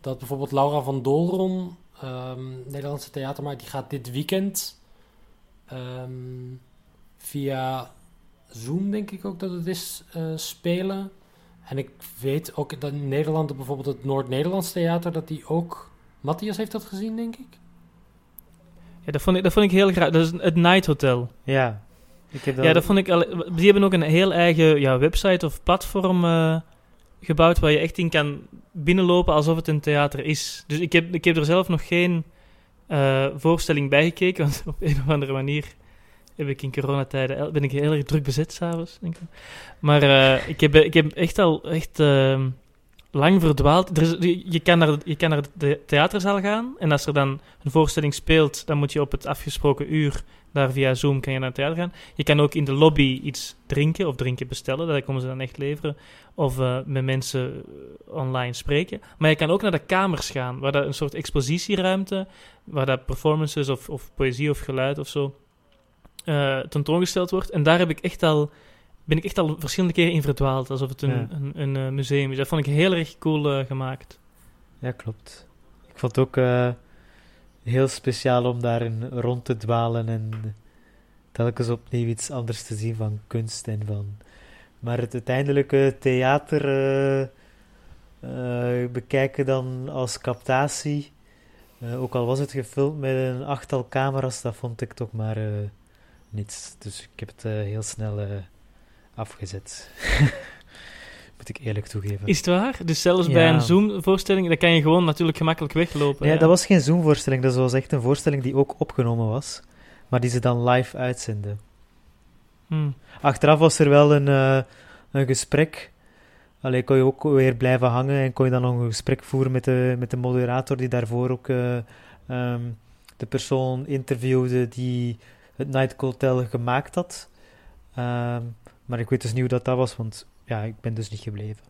dat bijvoorbeeld Laura van Dolron, ehm, Nederlandse theatermaker, die gaat dit weekend via Zoom, denk ik ook dat het is, eh, spelen. En ik weet ook dat in Nederland bijvoorbeeld het Noord-Nederlands Theater, dat die ook... Matthias heeft dat gezien, denk ik? Ja, dat vond ik, dat vond ik heel graag. Dat is het Night Hotel. Ja. Ik heb dat... Ja, dat vond ik... Die hebben ook een heel eigen ja, website of platform eh, gebouwd waar je echt in kan binnenlopen alsof het een theater is. Dus ik heb, ik heb er zelf nog geen eh, voorstelling bij gekeken, want op een of andere manier heb ik in coronatijden ben ik heel erg druk bezet s'avonds, denk ik. Maar eh, ik, heb, ik heb echt al echt ehm, lang verdwaald. Er is, je, kan naar, je kan naar de theaterzaal gaan en als er dan een voorstelling speelt, dan moet je op het afgesproken uur daar via Zoom kan je naar het theater gaan. Je kan ook in de lobby iets drinken of drinken bestellen, dat komen ze dan echt leveren. Of eh, met mensen eh, online spreken. Maar je kan ook naar de kamers gaan, waar dat een soort expositieruimte, waar dat performances of, of poëzie of geluid of zo eh, tentoongesteld wordt. En daar heb ik echt al, ben ik echt al verschillende keren in verdwaald, alsof het een, Ja. een, een, eh, museum is. Dat vond ik heel erg cool eh, gemaakt. Ja, klopt. Ik vond het ook eh, heel speciaal om daarin rond te dwalen en telkens opnieuw iets anders te zien van kunst en van... Maar het uiteindelijke theater bekijken dan als captatie, ook al was het gefilmd met een achttal camera's, dat vond ik toch maar niets. Dus ik heb het heel snel afgezet. Moet ik eerlijk toegeven. Is het waar? Dus zelfs Ja. bij een Zoom-voorstelling, dan kan je gewoon natuurlijk gemakkelijk weglopen. Nee, ja. dat was geen Zoom-voorstelling. Dat was echt een voorstelling die ook opgenomen was. Maar die ze dan live uitzenden. Hmm. Achteraf was er wel een, eh, een gesprek. Allee, kon je ook weer blijven hangen en kon je dan nog een gesprek voeren met de, met de moderator die daarvoor ook eh, ehm, de persoon interviewde die het Night Hotel gemaakt had. Ehm, maar ik weet dus niet hoe dat, dat was, want ja, ik ben dus niet gebleven.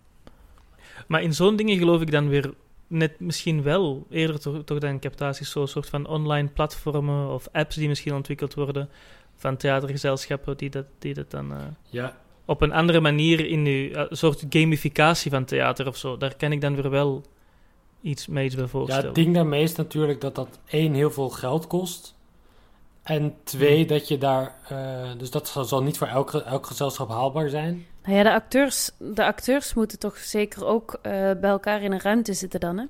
Maar in zo'n dingen geloof ik dan weer net misschien wel eerder toch, toch dan captaties, zo'n soort van online platformen of apps die misschien ontwikkeld worden van theatergezelschappen die dat, die dat dan eh, Ja. op een andere manier in nu een soort gamificatie van theater of zo. Daar kan ik dan weer wel iets mee iets bij Ja, voorstellen. het ding daarmee is natuurlijk dat dat één heel veel geld kost. En twee, Hmm. dat je daar... eh, dus dat zal, zal niet voor elk, elk gezelschap haalbaar zijn. Nou ja, de acteurs, de acteurs moeten toch zeker ook eh, bij elkaar in een ruimte zitten dan, hè?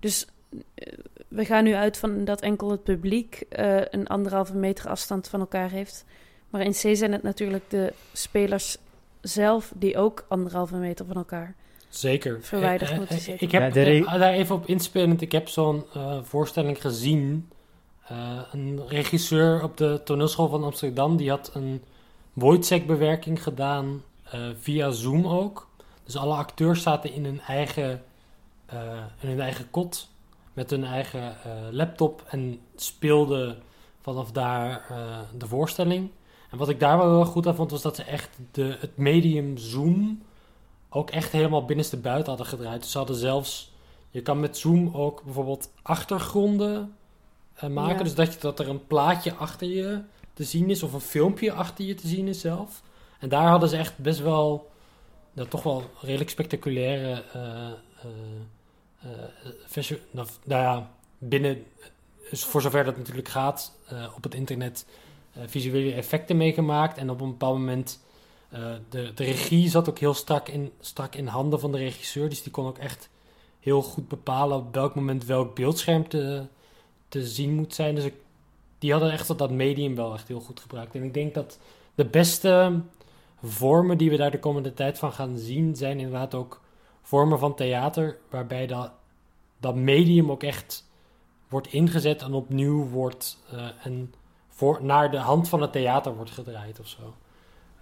Dus eh, we gaan nu uit van dat enkel het publiek eh, een anderhalve meter afstand van elkaar heeft. Maar in C zijn het natuurlijk de spelers zelf die ook anderhalve meter van elkaar Zeker. verwijderd moeten zitten. Ik heb daar even op inspelend. Ik heb zo'n eh, voorstelling gezien. Eh, een regisseur op de toneelschool van Amsterdam die had een Wojciech-bewerking gedaan eh, via Zoom ook. Dus alle acteurs zaten in hun eigen, eh, in hun eigen kot met hun eigen laptop en speelden vanaf daar de voorstelling. En wat ik daar wel heel goed aan vond was dat ze echt de, het medium Zoom ook echt helemaal binnenste buiten hadden gedraaid. Dus ze hadden zelfs, je kan met Zoom ook bijvoorbeeld achtergronden eh, maken. Ja. Dus dat, je, dat er een plaatje achter je te zien is of een filmpje achter je te zien is zelf. En daar hadden ze echt best wel, nou, toch wel redelijk spectaculaire, visu- nou, nou ja, binnen, dus voor zover dat natuurlijk gaat, op het internet visuele effecten meegemaakt. En op een bepaald moment, de, de regie zat ook heel strak in, strak in handen van de regisseur. Dus die kon ook echt heel goed bepalen op welk moment welk beeldscherm te, te zien moet zijn. Dus ik, die hadden echt dat, medium wel echt heel goed gebruikt. En ik denk dat de beste vormen die we daar de komende tijd van gaan zien, zijn inderdaad ook vormen van theater, waarbij dat, dat medium ook echt wordt ingezet en opnieuw wordt eh, en voor, naar de hand van het theater wordt gedraaid of zo.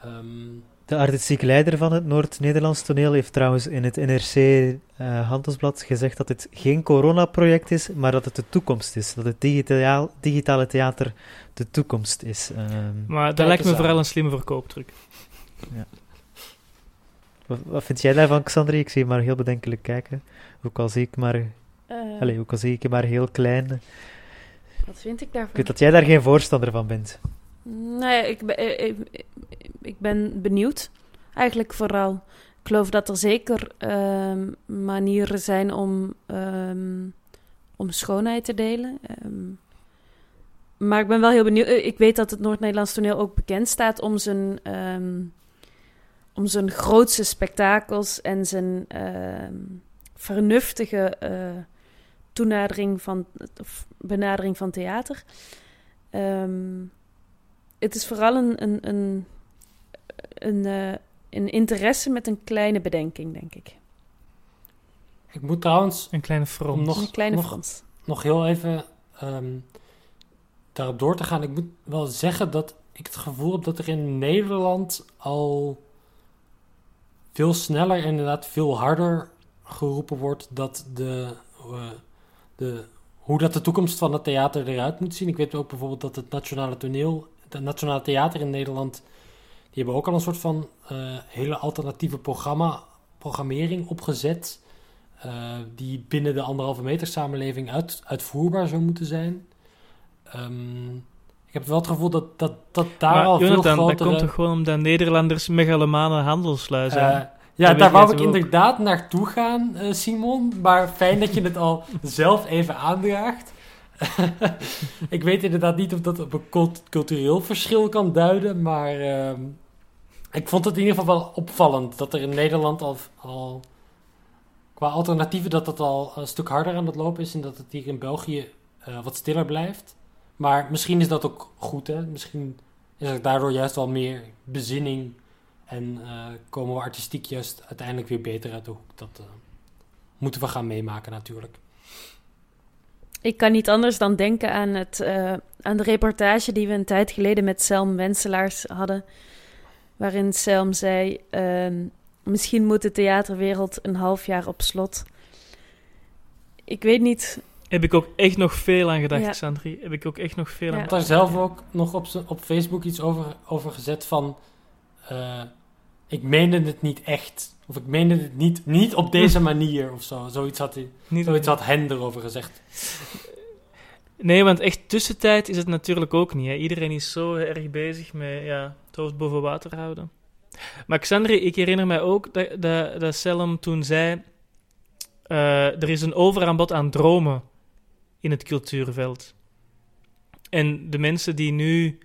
Ehm, De artistiek leider van het Noord-Nederlands toneel heeft trouwens in het NRC eh, Handelsblad gezegd dat het geen coronaproject is, maar dat het de toekomst is. Dat het digitaal, digitale theater de toekomst is. Ehm, Maar dat lijkt me vooral een slimme verkooptruc. ja. wat, wat vind jij daarvan, Xandri? Ik zie je maar heel bedenkelijk kijken. Ook al zie ik maar, Eh, allez, ook al zie ik je maar heel klein. Wat vind ik Ik daarvan? weet dat jij daar geen voorstander van bent. Ja, ik ben, eh, ik, ik ben benieuwd. Eigenlijk vooral. ik geloof dat er zeker ehm, manieren zijn om, ehm, om schoonheid te delen. Ehm, maar ik ben wel heel benieuwd. eh, Ik weet dat het Noord-Nederlands toneel ook bekend staat om zijn, om zijn grootste spektakels en zijn vernuftige eh, toenadering van, of benadering van theater. Het is vooral een, een, een, een, eh, een interesse met een kleine bedenking, denk ik. Ik moet trouwens... Een kleine frons. Om nog, Een kleine nog, frons. Nog heel even ehm, daarop door te gaan. Ik moet wel zeggen dat ik het gevoel heb dat er in Nederland al veel sneller en inderdaad veel harder geroepen wordt dat de, eh, de, hoe dat de toekomst van het theater eruit moet zien. Ik weet ook bijvoorbeeld dat het Nationale Toneel, het Nationale Theater in Nederland, die hebben ook al een soort van eh, hele alternatieve programma, programmering opgezet. eh, die binnen de anderhalve meter samenleving uit, uitvoerbaar zou moeten zijn. Ehm, ik heb wel het gevoel dat, dat, dat daar Maar al veel Jonathan, grotere... dat komt toch gewoon omdat Nederlanders megalomane handelslui zijn? Eh, ja, daar wou ik inderdaad naartoe gaan, Simon. Maar fijn dat je het al zelf even aandraagt. ik weet inderdaad niet of dat op een cult- cultureel verschil kan duiden. Maar ehm, ik vond het in ieder geval wel opvallend dat er in Nederland al, qua alternatieven dat het al een stuk harder aan het lopen is. En dat het hier in België eh, wat stiller blijft. Maar misschien is dat ook goed, hè? Misschien is er daardoor juist wel meer bezinning en eh, komen we artistiek juist uiteindelijk weer beter uit de hoek. Dat eh, moeten we gaan meemaken natuurlijk. Ik kan niet anders dan denken aan, het, aan de reportage die we een tijd geleden met Selm Wenselaars hadden. Waarin Selm zei: ehm, Misschien moet de theaterwereld een half jaar op slot. Ik weet niet. Heb ik ook echt nog veel aan gedacht, Ja. Sandri. Heb ik ook echt nog veel Ja. aan Ik had daar zelf ook nog op, op Facebook iets over, over gezet van... eh, ik meende het niet echt. Of ik meende het niet, niet op deze manier of zo. Zoiets had, hij, Niet zoiets had Hen erover gezegd. Nee, want echt tussentijd is het natuurlijk ook niet. Hè. Iedereen is zo erg bezig met ja, het hoofd boven water houden. Maar Xandri, ik herinner mij ook dat, dat, dat toen zei... eh, er is een overaanbod aan dromen in het cultuurveld. En de mensen die nu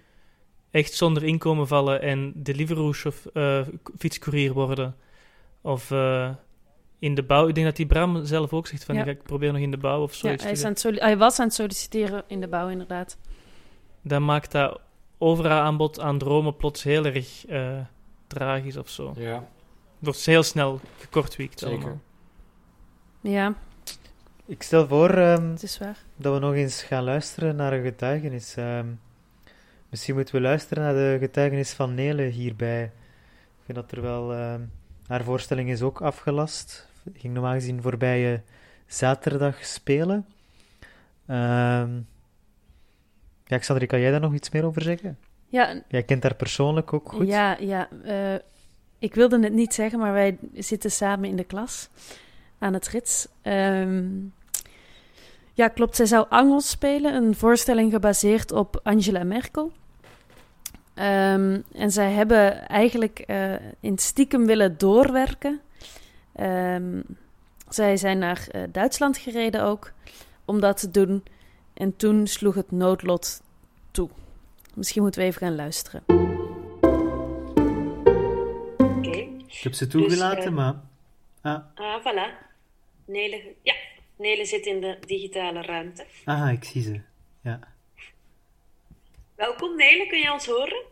echt zonder inkomen vallen en Deliveroo of eh, fietscourier worden... Of eh, in de bouw... Ik denk dat die Bram zelf ook zegt van... Ja. Ik probeer nog in de bouw of Ja, zoiets. hij, te is aan het soli- hij was aan het solliciteren in de bouw, inderdaad. dan maakt dat overaanbod aan dromen plots heel erg eh, tragisch of zo. Ja. Wordt heel snel gekortwiekt Zeker. allemaal. Ja, Ik stel voor ehm, het is waar. dat we nog eens gaan luisteren naar een getuigenis. Ehm, misschien moeten we luisteren naar de getuigenis van Nele hierbij. Ik vind dat er wel... ehm, haar voorstelling is ook afgelast. Ging normaal gezien voorbije zaterdag spelen. Ehm ja, Xandri, kan jij daar nog iets meer over zeggen? Ja, Jij kent haar persoonlijk ook goed. Ja, ja. eh, ik wilde het niet zeggen, maar wij zitten samen in de klas aan het rits. Ehm, ja, klopt. Zij zou Angels spelen, een voorstelling gebaseerd op Angela Merkel. Ehm, en zij hebben eigenlijk eh, in stiekem willen doorwerken. Ehm, zij zijn naar eh, Duitsland gereden ook om dat te doen. En toen sloeg het noodlot toe. Misschien moeten we even gaan luisteren. Oké. Ik heb ze Dus, toegelaten, eh, maar... Ah, Ah, voilà. Nele, ja, Nele zit in de digitale ruimte. ah, ik zie ze. Ja, Welkom Nele, kun je ons horen?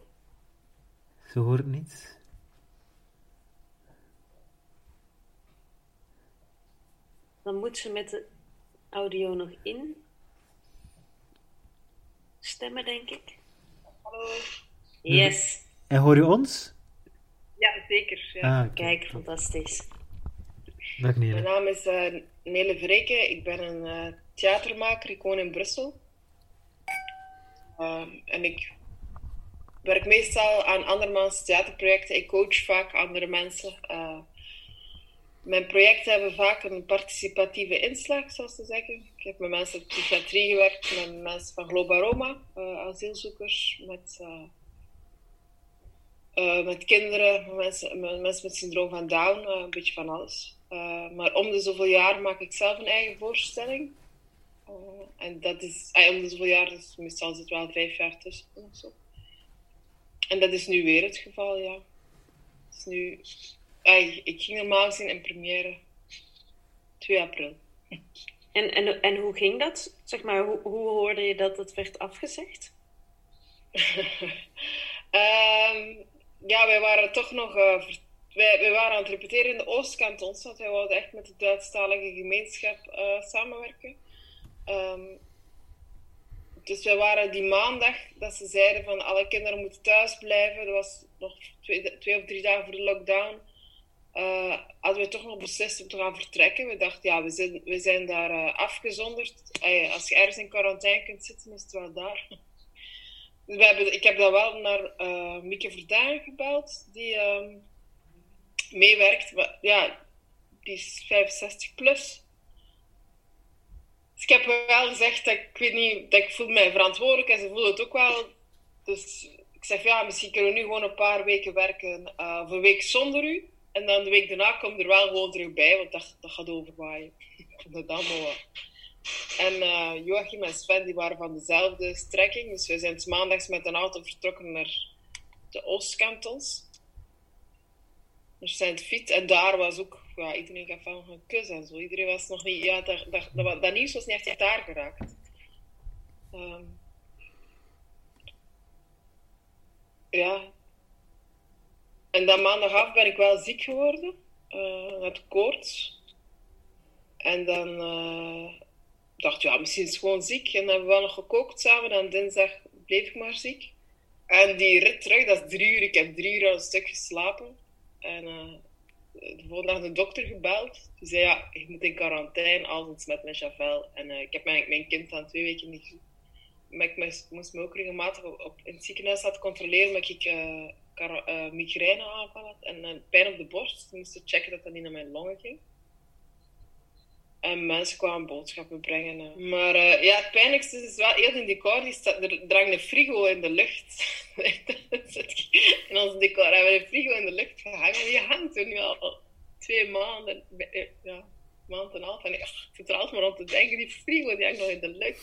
ze hoort niets. Dan moet ze met de audio nog in stemmen, denk ik. Hallo. Yes. En hoor je ons? Ja, zeker. Ja. Ah. Kijk, fantastisch. Dag Mijn Nele. naam is eh, Nele Vreken. Ik ben een eh, theatermaker. Ik woon in Brussel. Ehm, en ik werk meestal aan andermans theaterprojecten. Ik coach vaak andere mensen. Mijn projecten hebben vaak een participatieve inslag, zoals ze zeggen. Ik heb met mensen uit psychiatrie gewerkt, met mensen van Globa Roma, eh, asielzoekers, met eh, eh, met kinderen, met mensen, met syndroom van Down, een beetje van alles. Maar om de zoveel jaar maak ik zelf een eigen voorstelling. En dat is, om de zoveel jaar, dus meestal zit wel vijf jaar tussen. En dat is nu weer het geval, ja. Is nu, ik ging normaal gezien in première 2 april. En, en, en hoe ging dat? Zeg maar, hoe, hoe hoorde je dat het werd afgezegd? Ehm, ja, wij waren toch nog. ver- wij, wij waren aan het repeteren in de Oostkantons, want wij wilden echt met de Duitsstalige gemeenschap eh, samenwerken. Ehm, dus wij waren die maandag dat ze zeiden van alle kinderen moeten thuis blijven. Dat was nog twee, twee of drie dagen voor de lockdown. Eh, hadden we toch nog beslist om te gaan vertrekken. We dachten, ja, we zijn, we zijn daar eh, afgezonderd. Eh, als je ergens in quarantaine kunt zitten, is het wel daar. We hebben, ik heb dan wel naar Mieke Verdaan gebeld, die ehm, meewerkt. Ja, die is 65 plus. Dus ik heb wel gezegd dat ik weet niet, dat ik voel mij verantwoordelijk en ze voelen het ook wel. Dus ik zeg, ja, misschien kunnen we nu gewoon een paar weken werken, of een week zonder u. En dan de week daarna komt er wel gewoon terug bij, want dat, dat gaat overwaaien. ik vond het allemaal. En eh, Joachim en Sven die waren van dezelfde strekking. Dus we zijn maandags met een auto vertrokken naar de Oostkantons. Naar Saint-Fiet. En daar was ook... Ja, iedereen gaf van een kus en zo. Iedereen was nog niet... Ja, dat, dat, dat, dat nieuws was niet echt daar geraakt. Ehm, ja. En dan maandagavond ben ik wel ziek geworden. eh met koorts. En dan... eh, dacht, ja, misschien is het gewoon ziek. En dan hebben we wel nog gekookt samen. En dinsdag bleef ik maar ziek. En die rit terug, dat is drie uur. Ik heb drie uur aan een stuk geslapen. En eh, de volgende dag de dokter gebeld. Die zei, ja, je moet in quarantaine, als het met met Javel. En eh, ik heb mijn, mijn kind dan twee weken niet gezien. Maar ik moest, me ook regelmatig op, op- in het ziekenhuis laten controleren omdat ik eh, migraineaanval had en pijn op de borst. Ze moesten checken dat dat niet naar mijn longen ging. En mensen kwamen boodschappen brengen. eh. Maar eh, ja, het pijnlijkste is wel heel in decor. Die staat, er drang een frigo in de lucht. in ons decor hebben we een frigo in de lucht gehangen. Die hangt er nu al twee maanden. Ja, maand en half. En ik zit er altijd maar om te denken. Die frigo die hangt nog in de lucht.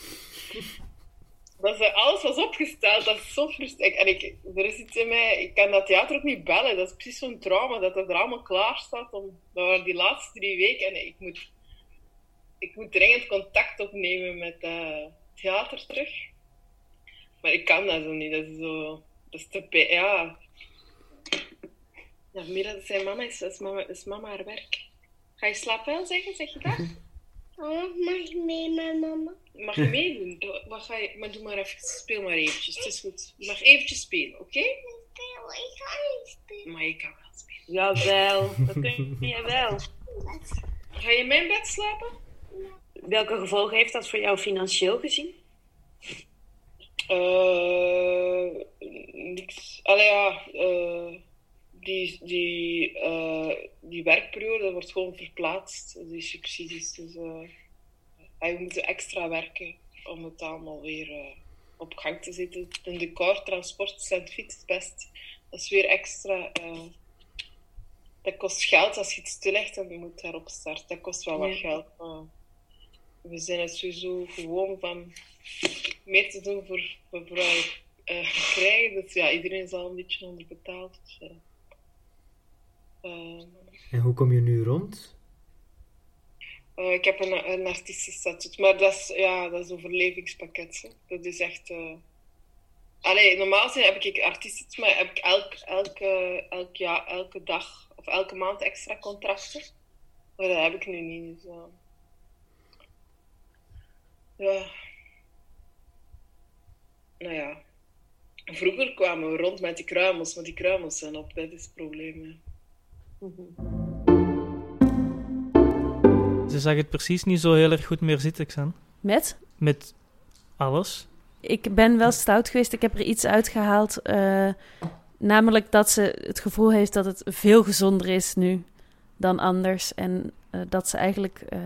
Dat ze alles was opgesteld, dat is zo frustrerend. En ik, er is iets in mij, ik kan dat theater ook niet bellen. Dat is precies zo'n trauma, dat het er allemaal klaar staat. Om, dat waren die laatste drie weken en ik moet, ik moet dringend contact opnemen met uh, theater terug. Maar ik kan dat zo niet, dat is zo... Dat is te... Ja. Ja, Mira, zijn mama is, is mama, is mama haar werk. Ga je slaapwel zeggen, zeg je dat? Oh, mag ik mee met mama? Mag je meedoen? Wat ga je... Maar doe maar even, speel maar eventjes, het is goed. Je mag eventjes spelen, oké? Ik ga niet spelen. Maar je kan wel spelen. Jawel, dat kun je wel. Ga je in mijn bed slapen? Welke gevolgen heeft dat voor jou financieel gezien? Eh, niks. Allee, ja, eh, die, die, eh, die werkperiode wordt gewoon verplaatst, die subsidies. Dus eh, we moeten extra werken om het allemaal weer eh, op gang te zetten. Een decor, transport, Saint-Fiets is best. Dat is weer extra. dat kost geld als je het stillegt en je moet daarop starten. Dat kost wel wat Ja. geld. Maar we zijn het sowieso gewoon van meer te doen voor, voor vrouwen krijgen. Dus ja, iedereen is al een beetje onderbetaald. Dus, En hoe kom je nu rond? eh, ik heb een, een artiestenstatuut, maar dat is, ja, dat is een overlevingspakket. hè. Dat is echt... eh Allee, normaal gezien heb ik artiesten, maar heb ik elk, elke, elk jaar, elke dag of elke maand extra contracten. Maar dat heb ik nu niet. Dus, eh, ja. Nou ja. Vroeger kwamen we rond met die kruimels, maar die kruimels zijn op. Dat is het probleem. hè. Ze zag het precies niet zo heel erg goed meer zitten, Xan. Met? Met alles. Ik ben wel stout geweest. Ik heb er iets uitgehaald. eh, namelijk dat ze het gevoel heeft dat het veel gezonder is nu dan anders. En eh, dat ze eigenlijk eh,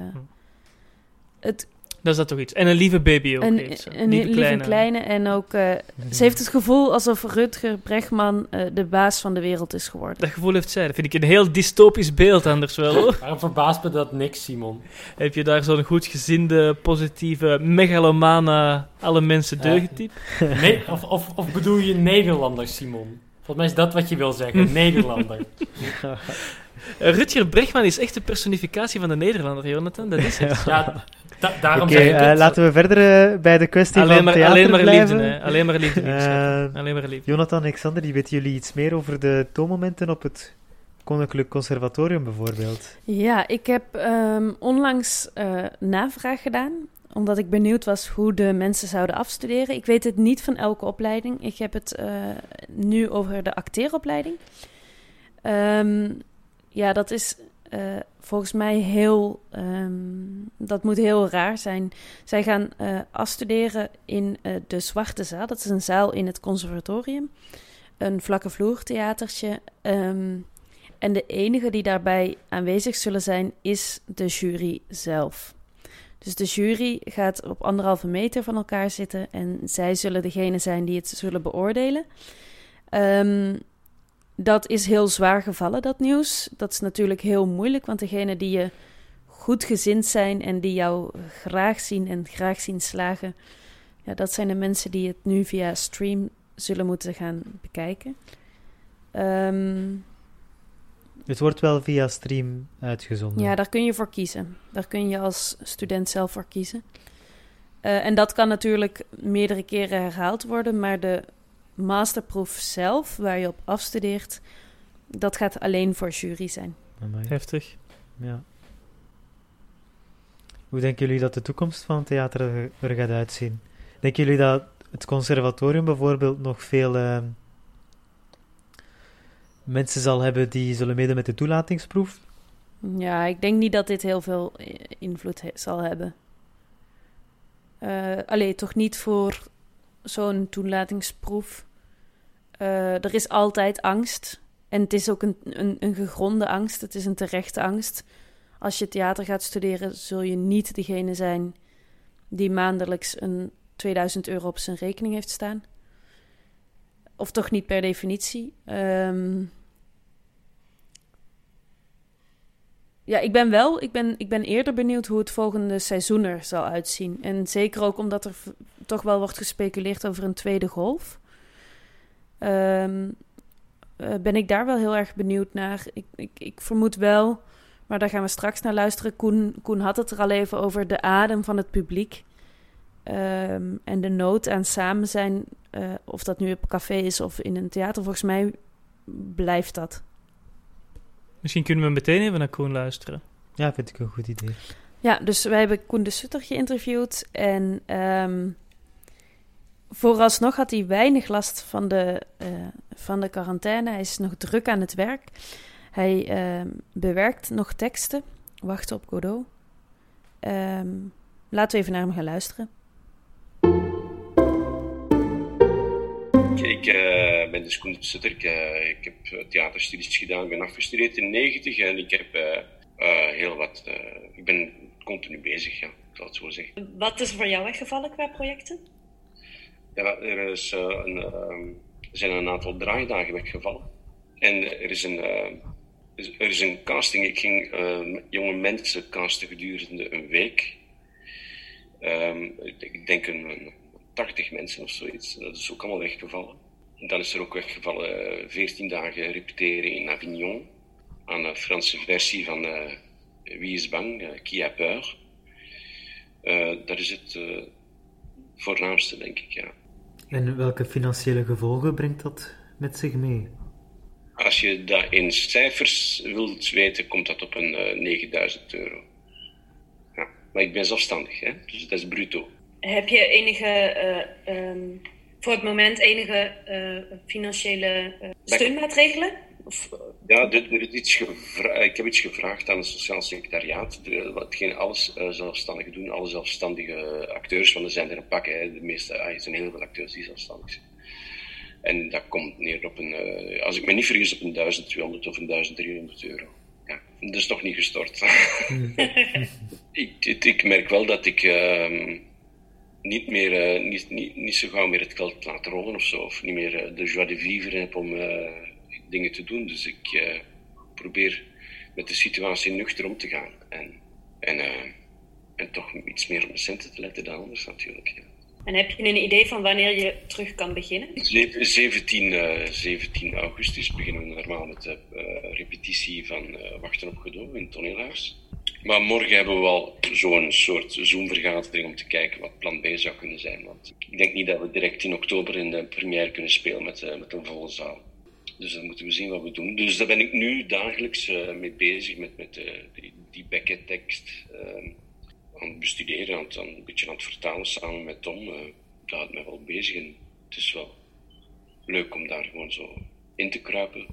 het Dat is dat toch iets. En een lieve baby ook. Een, heeft een lieve kleine. En ook, eh, ze heeft het gevoel alsof Rutger Bregman eh, de baas van de wereld is geworden. Dat gevoel heeft zij. Dat vind ik een heel dystopisch beeld anders wel. hoor. Waarom verbaast me dat niks, Simon? Heb je daar zo'n goed gezinde, positieve, megalomane, alle mensen deugen type? Nee, of, of, of bedoel je Nederlander, Simon? Volgens mij is dat wat je wil zeggen, Nederlander. Eh, Rutger Bregman is echt de personificatie van de Nederlander, Jonathan. Dat is het. Ja, da- daarom Oké, zeg ik eh, het. laten we verder eh, bij de kwestie Alleen van maar- theater alleen maar blijven. liefde, hè. Alleen maar liefde, schatten. Alleen maar liefde. Jonathan, Alexander, die weten jullie iets meer over de toonmomenten op het Koninklijk Conservatorium bijvoorbeeld? Ja, ik heb ehm, onlangs eh, navraag gedaan, omdat ik benieuwd was hoe de mensen zouden afstuderen. Ik weet het niet van elke opleiding. Ik heb het eh, nu over de acteeropleiding. Ehm, ja, dat is eh, volgens mij heel. ehm, dat moet heel raar zijn. Zij gaan eh, afstuderen in eh, de Zwarte Zaal. Dat is een zaal in het conservatorium. Een vlakke vloertheatertje. Ehm, en de enige die daarbij aanwezig zullen zijn, is de jury zelf. Dus de jury gaat op anderhalve meter van elkaar zitten en zij zullen degene zijn die het zullen beoordelen. Ehm, dat is heel zwaar gevallen, dat nieuws. Dat is natuurlijk heel moeilijk, want degene die je goed gezind zijn en die jou graag zien en graag zien slagen, ja, dat zijn de mensen die het nu via stream zullen moeten gaan bekijken. Ehm, Het wordt wel via stream uitgezonden. ja, daar kun je voor kiezen. Daar kun je als student zelf voor kiezen. Eh, en dat kan natuurlijk meerdere keren herhaald worden, maar de masterproef zelf, waar je op afstudeert, dat gaat alleen voor jury zijn. Heftig. Ja. Hoe denken jullie dat de toekomst van het theater er- gaat uitzien? Denken jullie dat het conservatorium bijvoorbeeld nog veel ehm, mensen zal hebben die zullen meedoen met de toelatingsproef? Ja, ik denk niet dat dit heel veel invloed he- zal hebben. Eh allee, toch niet voor zo'n toelatingsproef. Eh, er is altijd angst. En het is ook een, een, een gegronde angst. Het is een terechte angst. Als je theater gaat studeren, zul je niet degene zijn die maandelijks een 2000 euro op zijn rekening heeft staan. Of toch niet per definitie. Ehm, Ja, ik ben wel, ik ben, ik ben eerder benieuwd hoe het volgende seizoen er zal uitzien. En zeker ook omdat er toch wel wordt gespeculeerd over een tweede golf. Ehm, eh, ben ik daar wel heel erg benieuwd naar. Ik, ik, ik vermoed wel, maar daar gaan we straks naar luisteren. Koen, Koen had het er al even over de adem van het publiek. Ehm, en de nood aan samen zijn, eh, of dat nu op café is of in een theater. Volgens mij blijft dat. Misschien kunnen we meteen even naar Koen luisteren. Ja, vind ik een goed idee. Ja, dus wij hebben Koen de Sutter geïnterviewd. En ehm, vooralsnog had hij weinig last van de, eh, van de quarantaine. Hij is nog druk aan het werk. Hij ehm, bewerkt nog teksten. Wachten op Godot. Ehm, laten we even naar hem gaan luisteren. Ik eh, ben dus Sutter. Ik, eh, ik heb eh, theaterstudies gedaan. Ik ben afgestudeerd in 90 en ik heb heel wat... ik ben continu bezig, ja. Ik zal het zo zeggen. Wat is er voor jou weggevallen qua projecten? Ja, er, is, een, ehm, er zijn een aantal draaidagen weggevallen. En er is een, er is een casting. Ik ging jonge mensen casten gedurende een week. Ehm, ik denk- een 80 mensen of zoiets. Dat is ook allemaal weggevallen. En dan is er ook weggevallen eh, 14 dagen repeteren in Avignon. Aan de Franse versie van eh, Wie is bang? eh, Qui a peur? Eh, dat is het eh, voornaamste, denk ik, ja. En welke financiële gevolgen brengt dat met zich mee? Als je dat in cijfers wilt weten, komt dat op een eh 9000 euro. Ja. Maar ik ben zelfstandig, hè? dus dat is bruto. Heb je enige, eh, ehm, voor het moment enige eh, financiële eh, steunmaatregelen? Of, Ja, dit, er is iets ik heb iets gevraagd aan het Sociaal Secretariaat. Watgene alles eh, zelfstandigen doen, alle zelfstandige acteurs, want er zijn er een pak. Hè. De meeste, ah, er zijn heel veel acteurs die zelfstandig zijn. En dat komt neer op een, eh, als ik me niet vergis, op een 1200 of een 1300 euro. Ja, dat is toch niet gestort. ik, het- ik merk wel dat ik ehm, niet, meer, eh, niet, niet, niet zo gauw meer het geld laat rollen of zo. Of niet meer eh, de joie de vivre heb om eh, dingen te doen. Dus ik probeer met de situatie nuchter om te gaan. En, en, en toch iets meer op mijn centen te letten dan anders natuurlijk. Ja. En heb je een idee van wanneer je terug kan beginnen? Ze- 17, eh, 17 augustus beginnen we normaal met de repetitie van Wachten op Godot in het toneelhuis. Maar morgen hebben we al zo'n soort Zoom-vergadering om te kijken wat plan B zou kunnen zijn. Want ik denk niet dat we direct in oktober in de première kunnen spelen met, eh, met een volle zaal. Dus dan moeten we zien wat we doen. Dus daar ben ik nu dagelijks eh, mee bezig met, met eh, die, die Beckett-tekst. eh, aan het bestuderen, aan het, een beetje aan het vertalen samen met Tom. dat houdt mij wel bezig en het is wel leuk om daar gewoon zo in te kruipen.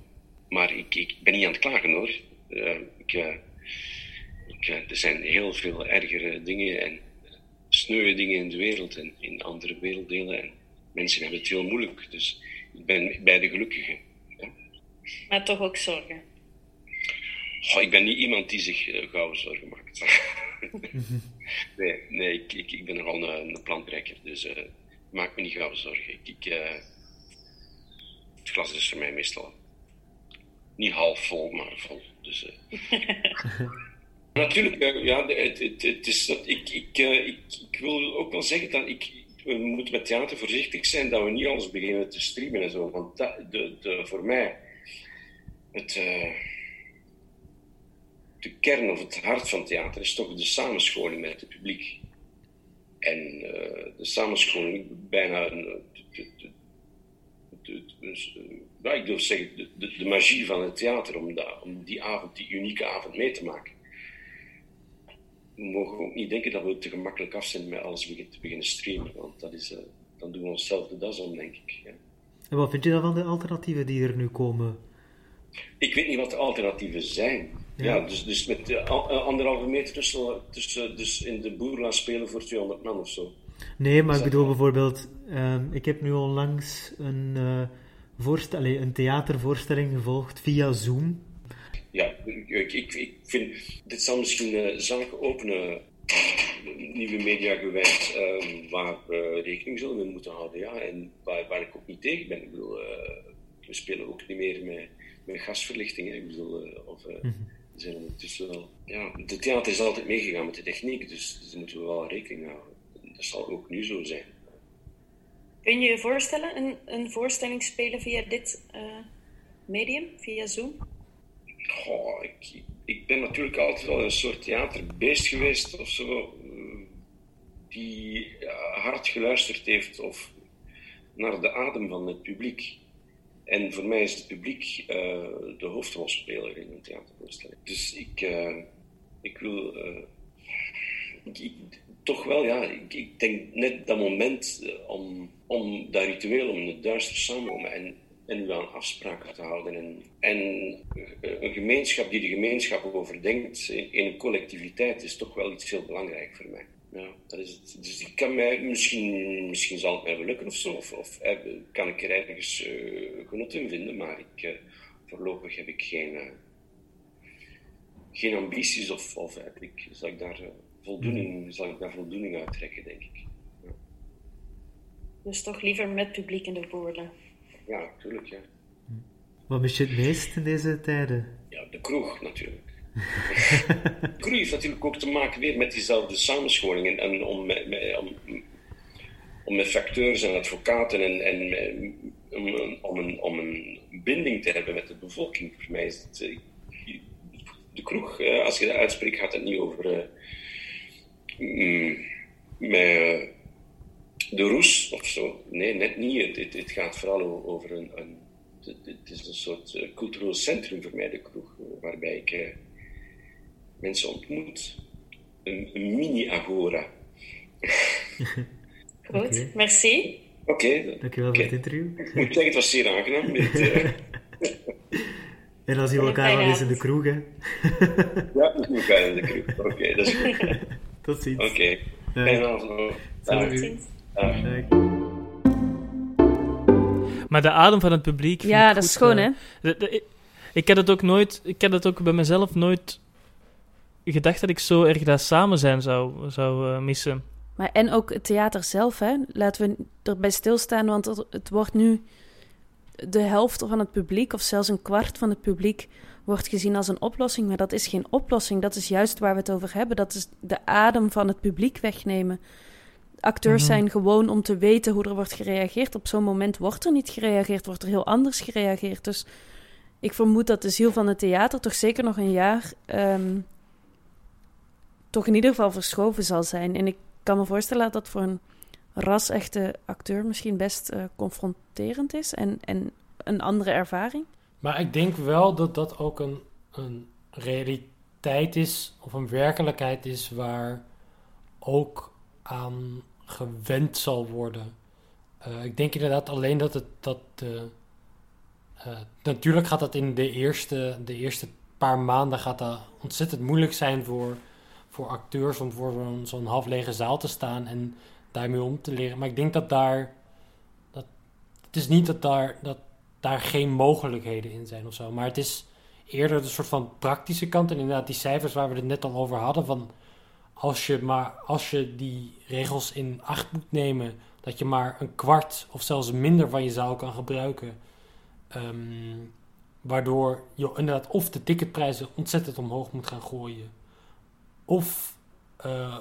Maar ik, ik ben niet aan het klagen hoor. Ik, er zijn heel veel ergere dingen en sneuwe dingen in de wereld en in andere werelddelen. En mensen hebben het heel moeilijk. Dus ik ben bij de gelukkigen. Maar toch ook zorgen. Ik ben niet iemand die zich eh, gauw zorgen maakt. nee, nee ik, ik, ik ben nogal een, een plantrekker, dus eh, maak me niet gauw zorgen. Ik, ik, eh, het glas is voor mij meestal niet half vol, maar vol. Dus, eh. Natuurlijk, eh, ja, het, het, is dat ik, ik, eh, ik, ik wil ook wel zeggen dat ik, we moeten met theater voorzichtig zijn dat we niet alles beginnen te streamen en zo. Want dat, de, de, voor mij, het, eh, de kern of het hart van theater is toch de samenscholing met het publiek. En de samenscholing, bijna een, ik durf zeggen, de magie van het theater, om, dat, om die avond, die unieke avond mee te maken. We mogen ook niet denken dat we te gemakkelijk af zijn met alles te beginnen streamen, want dat is, eh, dan doen we onszelf de das om, denk ik. Ja. En wat vind je dan van de alternatieven die er nu komen? Ik weet niet wat de alternatieven zijn. Ja. Ja, dus, dus met eh, anderhalve meter tussen, tussen dus in de boer laten spelen voor 200 man of zo. Nee, maar ik bedoel bijvoorbeeld, ehm, ik heb nu onlangs een, eh voorstel, allee, een theatervoorstelling gevolgd via Zoom. Ja, ik, ik, vind, dit zal misschien eh zaken openen, nieuwe media gewijd, eh, waar we rekening zullen mee moeten houden. Ja, en waar, waar ik ook niet tegen ben. Ik bedoel, eh, we spelen ook niet meer met, met gasverlichting. Hè. Ik bedoel, eh, of, eh, we zijn ondertussen wel... Ja, de theater is altijd meegegaan met de techniek, dus, dus daar moeten we wel rekening mee houden. Dat zal ook nu zo zijn. Kun je je voorstellen, een, een voorstelling spelen via dit eh, medium, via Zoom? Ik, ben natuurlijk altijd wel een soort theaterbeest geweest of zo, eh, die hard geluisterd heeft of naar de adem van het publiek. En voor mij is het publiek eh, de hoofdrolspeler in een theatervoorstelling. Dus ik, eh, ik wil toch wel, ja, ik, ik denk net dat moment om, om dat ritueel, om het duister samenkomen en, en aan afspraken te houden. En, en eh, een gemeenschap die de gemeenschap overdenkt in, in een collectiviteit is toch wel iets heel belangrijk voor mij. Ja, dat is het. Dus ik kan mij, misschien, misschien zal het mij wel lukken of zo, of, of eh, kan ik er ergens eh, genot in vinden, maar ik, voorlopig heb ik geen, geen ambities of, of heb ik, zal, ik daar, voldoening, zal ik daar voldoening uit trekken, denk ik. Dus toch liever met publiek in de boorden. Ja, natuurlijk, ja. Wat mis je het meest in deze tijden? Ja, de kroeg natuurlijk. de kroeg heeft natuurlijk ook te maken weer met diezelfde samenscholing. En, en om, met, met- om, om met facteurs en advocaten en, en met- om, een- om, een, om een binding te hebben met de bevolking. Voor mij is het... eh, de kroeg, eh, als je dat uitspreekt, gaat het niet over... eh, met eh, de roes of zo. Nee, net niet. Het, het, het gaat vooral over een... een het, is een soort eh, cultureel centrum voor mij, de kroeg, eh, waarbij ik eh, mensen ontmoet. Een, een mini-agora. Goed, merci. Oké. Dankjewel voor het interview. Ik moet zeggen, het was zeer aangenaam. Met, eh, En dan zien we elkaar wel eens in de kroeg, hè. ja, we zien elkaar in de kroeg. Oké, dat is goed. Tot ziens. Oké, fijne avond nog. Dag. Maar de adem van het publiek. Ja, dat is schoon, hè? Ik- ik heb het ook nooit, ik heb het ook bij mezelf nooit gedacht dat ik zo erg dat samen zijn zou, zou eh, missen. Maar en ook het theater zelf, hè? laten we erbij stilstaan, want het, het wordt nu de helft van het publiek, of zelfs een kwart van het publiek, wordt gezien als een oplossing. Maar dat is geen oplossing, dat is juist waar we het over hebben. Dat is de adem van het publiek wegnemen. Acteurs Mhm. zijn gewoon om te weten hoe er wordt gereageerd. Op zo'n moment wordt er niet gereageerd, wordt er heel anders gereageerd. Dus ik vermoed dat de ziel van het theater toch zeker nog een jaar ehm, toch in ieder geval verschoven zal zijn. En ik kan me voorstellen dat dat voor een ras-echte acteur misschien best eh, confronterend is en, en een andere ervaring. Maar ik denk wel dat dat ook een, een realiteit is, of een werkelijkheid is, waar ook aan gewend zal worden. Eh, ik denk inderdaad alleen dat het dat eh, natuurlijk gaat dat in de eerste, de eerste paar maanden gaat dat ontzettend moeilijk zijn voor, voor acteurs om voor zo'n zo'n half lege zaal te staan en daarmee om te leren. Maar ik denk dat daar. Dat, het is niet dat daar, dat daar geen mogelijkheden in zijn of zo. Maar het is eerder de soort van praktische kant. En inderdaad, die cijfers waar we het net al over hadden. Van als je, maar, als je die regels in acht moet nemen. Dat je maar een kwart of zelfs minder van je zaal kan gebruiken. ehm, waardoor je inderdaad of de ticketprijzen ontzettend omhoog moet gaan gooien. Of eh,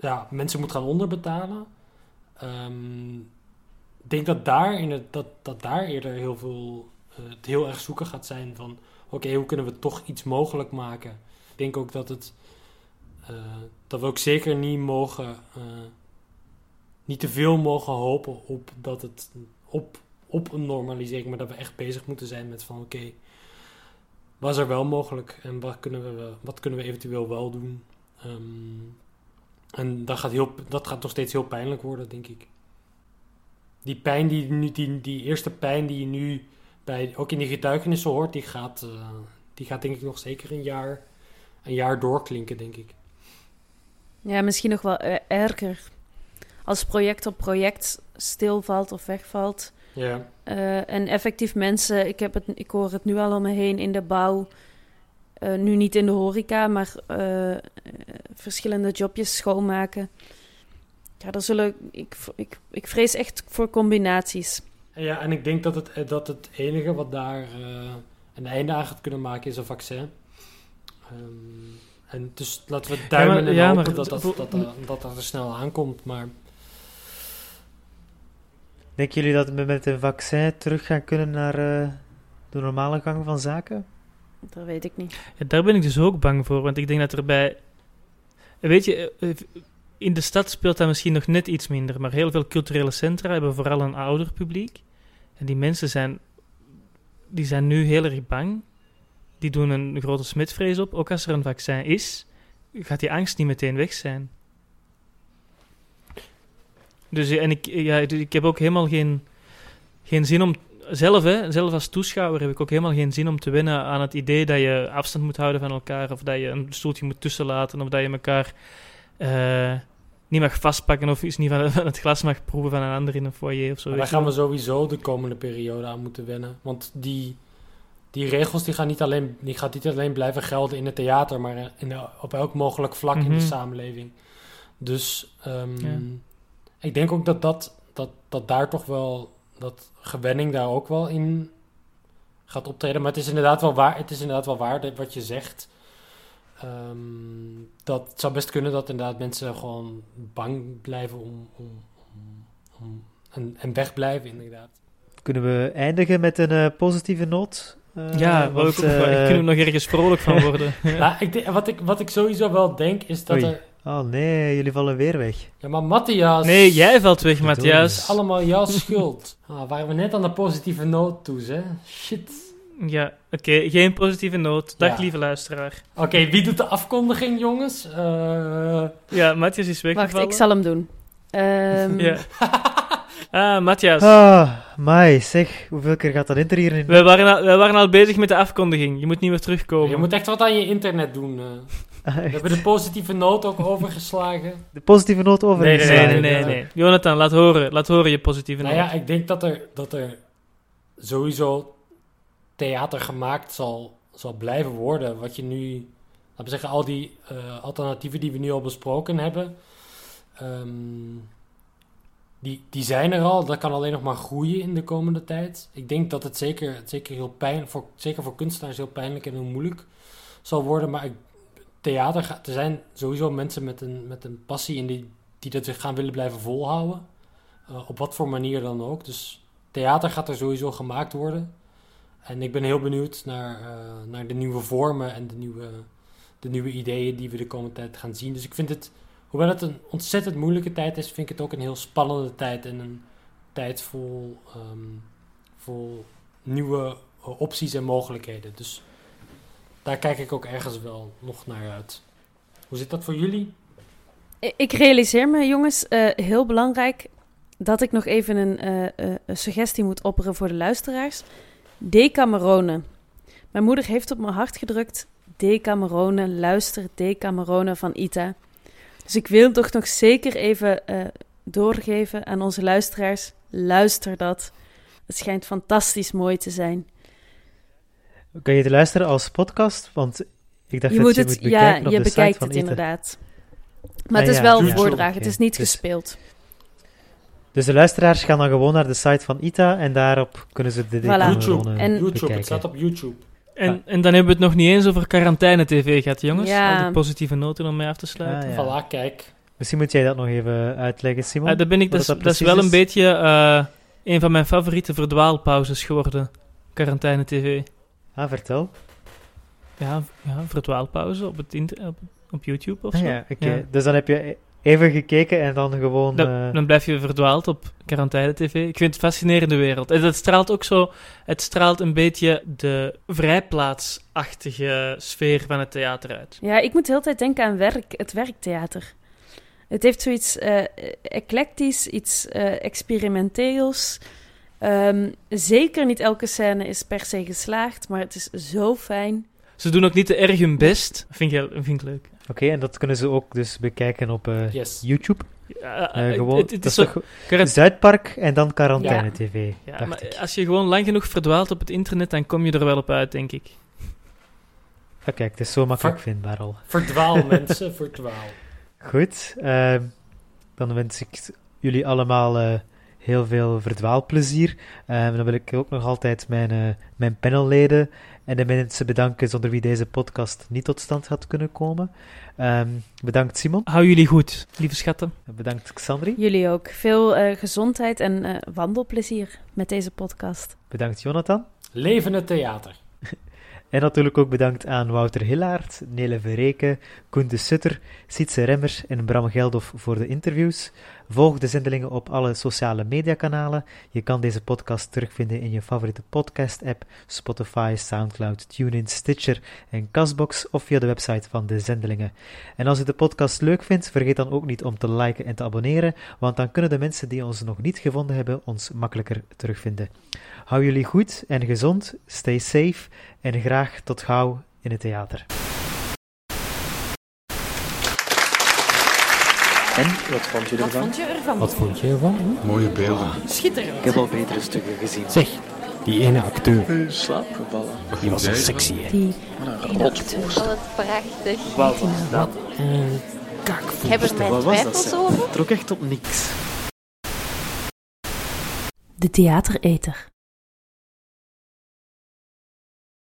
ja, mensen moet gaan onderbetalen. Ehm, ik denk dat daar, in het, dat, dat daar eerder heel veel eh, het heel erg zoeken gaat zijn van oké, hoe kunnen we toch iets mogelijk maken? Ik denk ook dat het eh, dat we ook zeker niet mogen eh, niet te veel mogen hopen op dat het op, op een normalisering, maar dat we echt bezig moeten zijn met van oké, wat is er wel mogelijk en wat kunnen we, wat kunnen we eventueel wel doen? Ehm, en dat gaat, heel, dat gaat nog steeds heel pijnlijk worden, denk ik. Die pijn die, nu, die, die eerste pijn die je nu bij, ook in die getuigenissen hoort, die gaat, eh, die gaat denk ik nog zeker een jaar, een jaar doorklinken, denk ik. Ja, misschien nog wel eh, erger. Als project op project stilvalt of wegvalt. Ja. Eh, en effectief mensen, ik, heb het, ik hoor het nu al om me heen in de bouw. eh, nu niet in de horeca, maar eh, verschillende jobjes schoonmaken. Ja, daar zullen, ik, ik, ik vrees echt voor combinaties. Ja, en ik denk dat het, dat het enige wat daar een einde aan gaat kunnen maken is een vaccin. Ehm, en dus laten we duimen maar- en ja, hopen maar dat, dat, dat, dat, dat er snel aankomt. Maar Denken jullie dat we met een vaccin terug gaan kunnen naar eh, de normale gang van zaken? Dat weet ik niet. Ja, daar ben ik dus ook bang voor, want ik denk dat er bij... Weet je, eh, in de stad speelt dat misschien nog net iets minder, maar heel veel culturele centra hebben vooral een ouder publiek. En die mensen zijn, die zijn nu heel erg bang. Die doen een grote smetvrees op. Ook als er een vaccin is, gaat die angst niet meteen weg zijn. Dus eh, en ik, ja, ik heb ook helemaal geen, geen zin om zelf, hè, zelf als toeschouwer heb ik ook helemaal geen zin om te wennen aan het idee dat je afstand moet houden van elkaar, of dat je een stoeltje moet tussenlaten, of dat je elkaar eh, niet mag vastpakken, of iets niet van, het glas mag proeven van een ander in een foyer of zo. Maar daar gaan we sowieso de komende periode aan moeten wennen. Want die, die regels die gaan, niet alleen, die gaan niet alleen blijven gelden in het theater, maar in, op elk mogelijk vlak in Mhm. de samenleving. Dus ehm, Ja. ik denk ook dat, dat, dat, dat daar toch wel, dat gewenning daar ook wel in gaat optreden. Maar het is inderdaad wel waar, het is inderdaad wel waar dat wat je zegt. Ehm, dat het zou best kunnen dat inderdaad mensen gewoon bang blijven om, om, om, om en, en wegblijven, inderdaad. Kunnen we eindigen met een eh, positieve noot? Eh, Ja, ik want, ook- eh, kunnen we nog ergens vrolijk van worden. Ja, ik denk- wat, ik, wat ik sowieso wel denk is dat Oei. er... Oh nee, jullie vallen weer weg. Ja, maar Matthias... Nee, jij valt weg, Het Matthias. is allemaal jouw schuld. Ah, waren we net aan de positieve noot toe, hè? Shit. Ja, oké, geen positieve noot. Dag, Ja. lieve luisteraar. Oké, wie doet de afkondiging, jongens? Eh, Ja, Matthias is weggevallen. Wacht, ik zal hem doen. Ehm, Ja. Ah, Matthias. Ah, mai, zeg, hoeveel keer gaat dat inter hier in? Wij waren, al, wij waren al bezig met de afkondiging. Je moet niet meer terugkomen. Je moet echt wat aan je internet doen. eh. Ah, we hebben de positieve noot ook overgeslagen. De positieve noot Nee, nee, overgeslagen. nee, nee, nee. Jonathan, laat horen. Laat horen je positieve Nou noot. ja, ik denk dat er, dat er sowieso theater gemaakt zal, zal blijven worden. Wat je nu laten we zeggen, al die eh, alternatieven die we nu al besproken hebben, ehm, die, die zijn er al. Dat kan alleen nog maar groeien in de komende tijd. Ik denk dat het zeker, zeker, heel pijn, voor, zeker voor kunstenaars heel pijnlijk en heel moeilijk zal worden. Maar ik, theater, er zijn sowieso mensen met een, met een passie in die, die dat zich gaan willen blijven volhouden. Uh, op wat voor manier dan ook. Dus theater gaat er sowieso gemaakt worden. En ik ben heel benieuwd naar, uh, naar de nieuwe vormen en de nieuwe, de nieuwe ideeën die we de komende tijd gaan zien. Dus ik vind het, hoewel het een ontzettend moeilijke tijd is, vind ik het ook een heel spannende tijd. En een tijd vol, um, vol nieuwe uh, opties en mogelijkheden. Dus daar kijk ik ook ergens wel nog naar uit. Hoe zit dat voor jullie? Ik realiseer me, jongens, uh, heel belangrijk dat ik nog even een, uh, een suggestie moet opperen voor de luisteraars. Decamerone. Mijn moeder heeft op mijn hart gedrukt. Decamerone, luister Decamerone van Ita. Dus ik wil toch nog zeker even uh, doorgeven aan onze luisteraars. Luister dat. Het schijnt fantastisch mooi te zijn. Kan je het luisteren als podcast? Want ik dacht je dat moet je het, moet bekijken ja, op je de bekijkt site van het inderdaad. Maar Ah, het is ja, wel voordragen, Oké, het is niet dus- gespeeld. Dus de luisteraars gaan dan gewoon naar de site van ITA en daarop kunnen ze de Voilà. YouTube. En- YouTube, bekijken. het staat op YouTube. En, en dan hebben we het nog niet eens over quarantaine-tv gehad, jongens. Ja. Al die positieve noten om mee af te sluiten. Ah, ja. Voilà, kijk. Misschien moet jij dat nog even uitleggen, Simon. Ah, dat, ben ik, dat, is, dat is wel een beetje eh, een van mijn favoriete verdwaalpauzes geworden. Quarantaine-tv. Ah, vertel. Ja, ja verdwaalpauze op, het inter- op, op YouTube of Ah, zo. ja, oké. Dus dan heb je even gekeken en dan gewoon... Dan, eh, dan blijf je verdwaald op quarantaine-tv. Ik vind het een fascinerende wereld. En het straalt ook zo... Het straalt een beetje de vrijplaatsachtige sfeer van het theater uit. Ja, ik moet de hele tijd denken aan werk, het werktheater. Het heeft zoiets eh eclectisch, iets eh, experimenteels. Ehm, zeker niet elke scène is per se geslaagd, maar het is zo fijn. Ze doen ook niet te erg hun best. Vind ik, heel- vind ik leuk. Oké, en dat kunnen ze ook dus bekijken op eh, Yes. YouTube. Ja, Eh, eh, gewoon, het- het dat is toch Zuidpark en dan Quarantaine TV, Ja, dacht maar ik. als je gewoon lang genoeg verdwaalt op het internet, dan kom je er wel op uit, denk ik. Ah, kijk, het is zo makkelijk Ver- vindbaar al. Verdwaal, mensen, verdwaal. Goed, ehm, dan wens ik jullie allemaal eh, heel veel verdwaalplezier. Ehm, dan wil ik ook nog altijd mijn, eh, mijn panelleden en de mensen bedanken zonder wie deze podcast niet tot stand had kunnen komen. Ehm, bedankt Simon. Hou jullie goed, lieve schatten. Bedankt Xandri. Jullie ook. Veel eh, gezondheid en eh, wandelplezier met deze podcast. Bedankt Jonathan. Leven het theater. En natuurlijk ook bedankt aan Wouter Hillaert, Nele Verreken, Koen de Sutter, Sietse Remmers en Bram Geldof voor de interviews. Volg de zendelingen op alle sociale mediakanalen. Je kan deze podcast terugvinden in je favoriete podcast-app, Spotify, Soundcloud, TuneIn, Stitcher en Castbox of via de website van de zendelingen. En als je de podcast leuk vindt, vergeet dan ook niet om te liken en te abonneren, want dan kunnen de mensen die ons nog niet gevonden hebben ons makkelijker terugvinden. Hou jullie goed en gezond, stay safe en graag tot gauw in het theater. En, wat vond je Wat ervan? vond je ervan? Wat vond je ervan? Mooie beelden. Schitterend. Ik heb al betere stukken gezien. Zeg, die ene acteur. Die was zo sexy, hè? Die Wat een rot. Oh, wat prachtig. Wat was dat? Een kakvoet. Ik heb er mijn Wat was dat? twijfels over. Het trok echt op niks. De theatereter.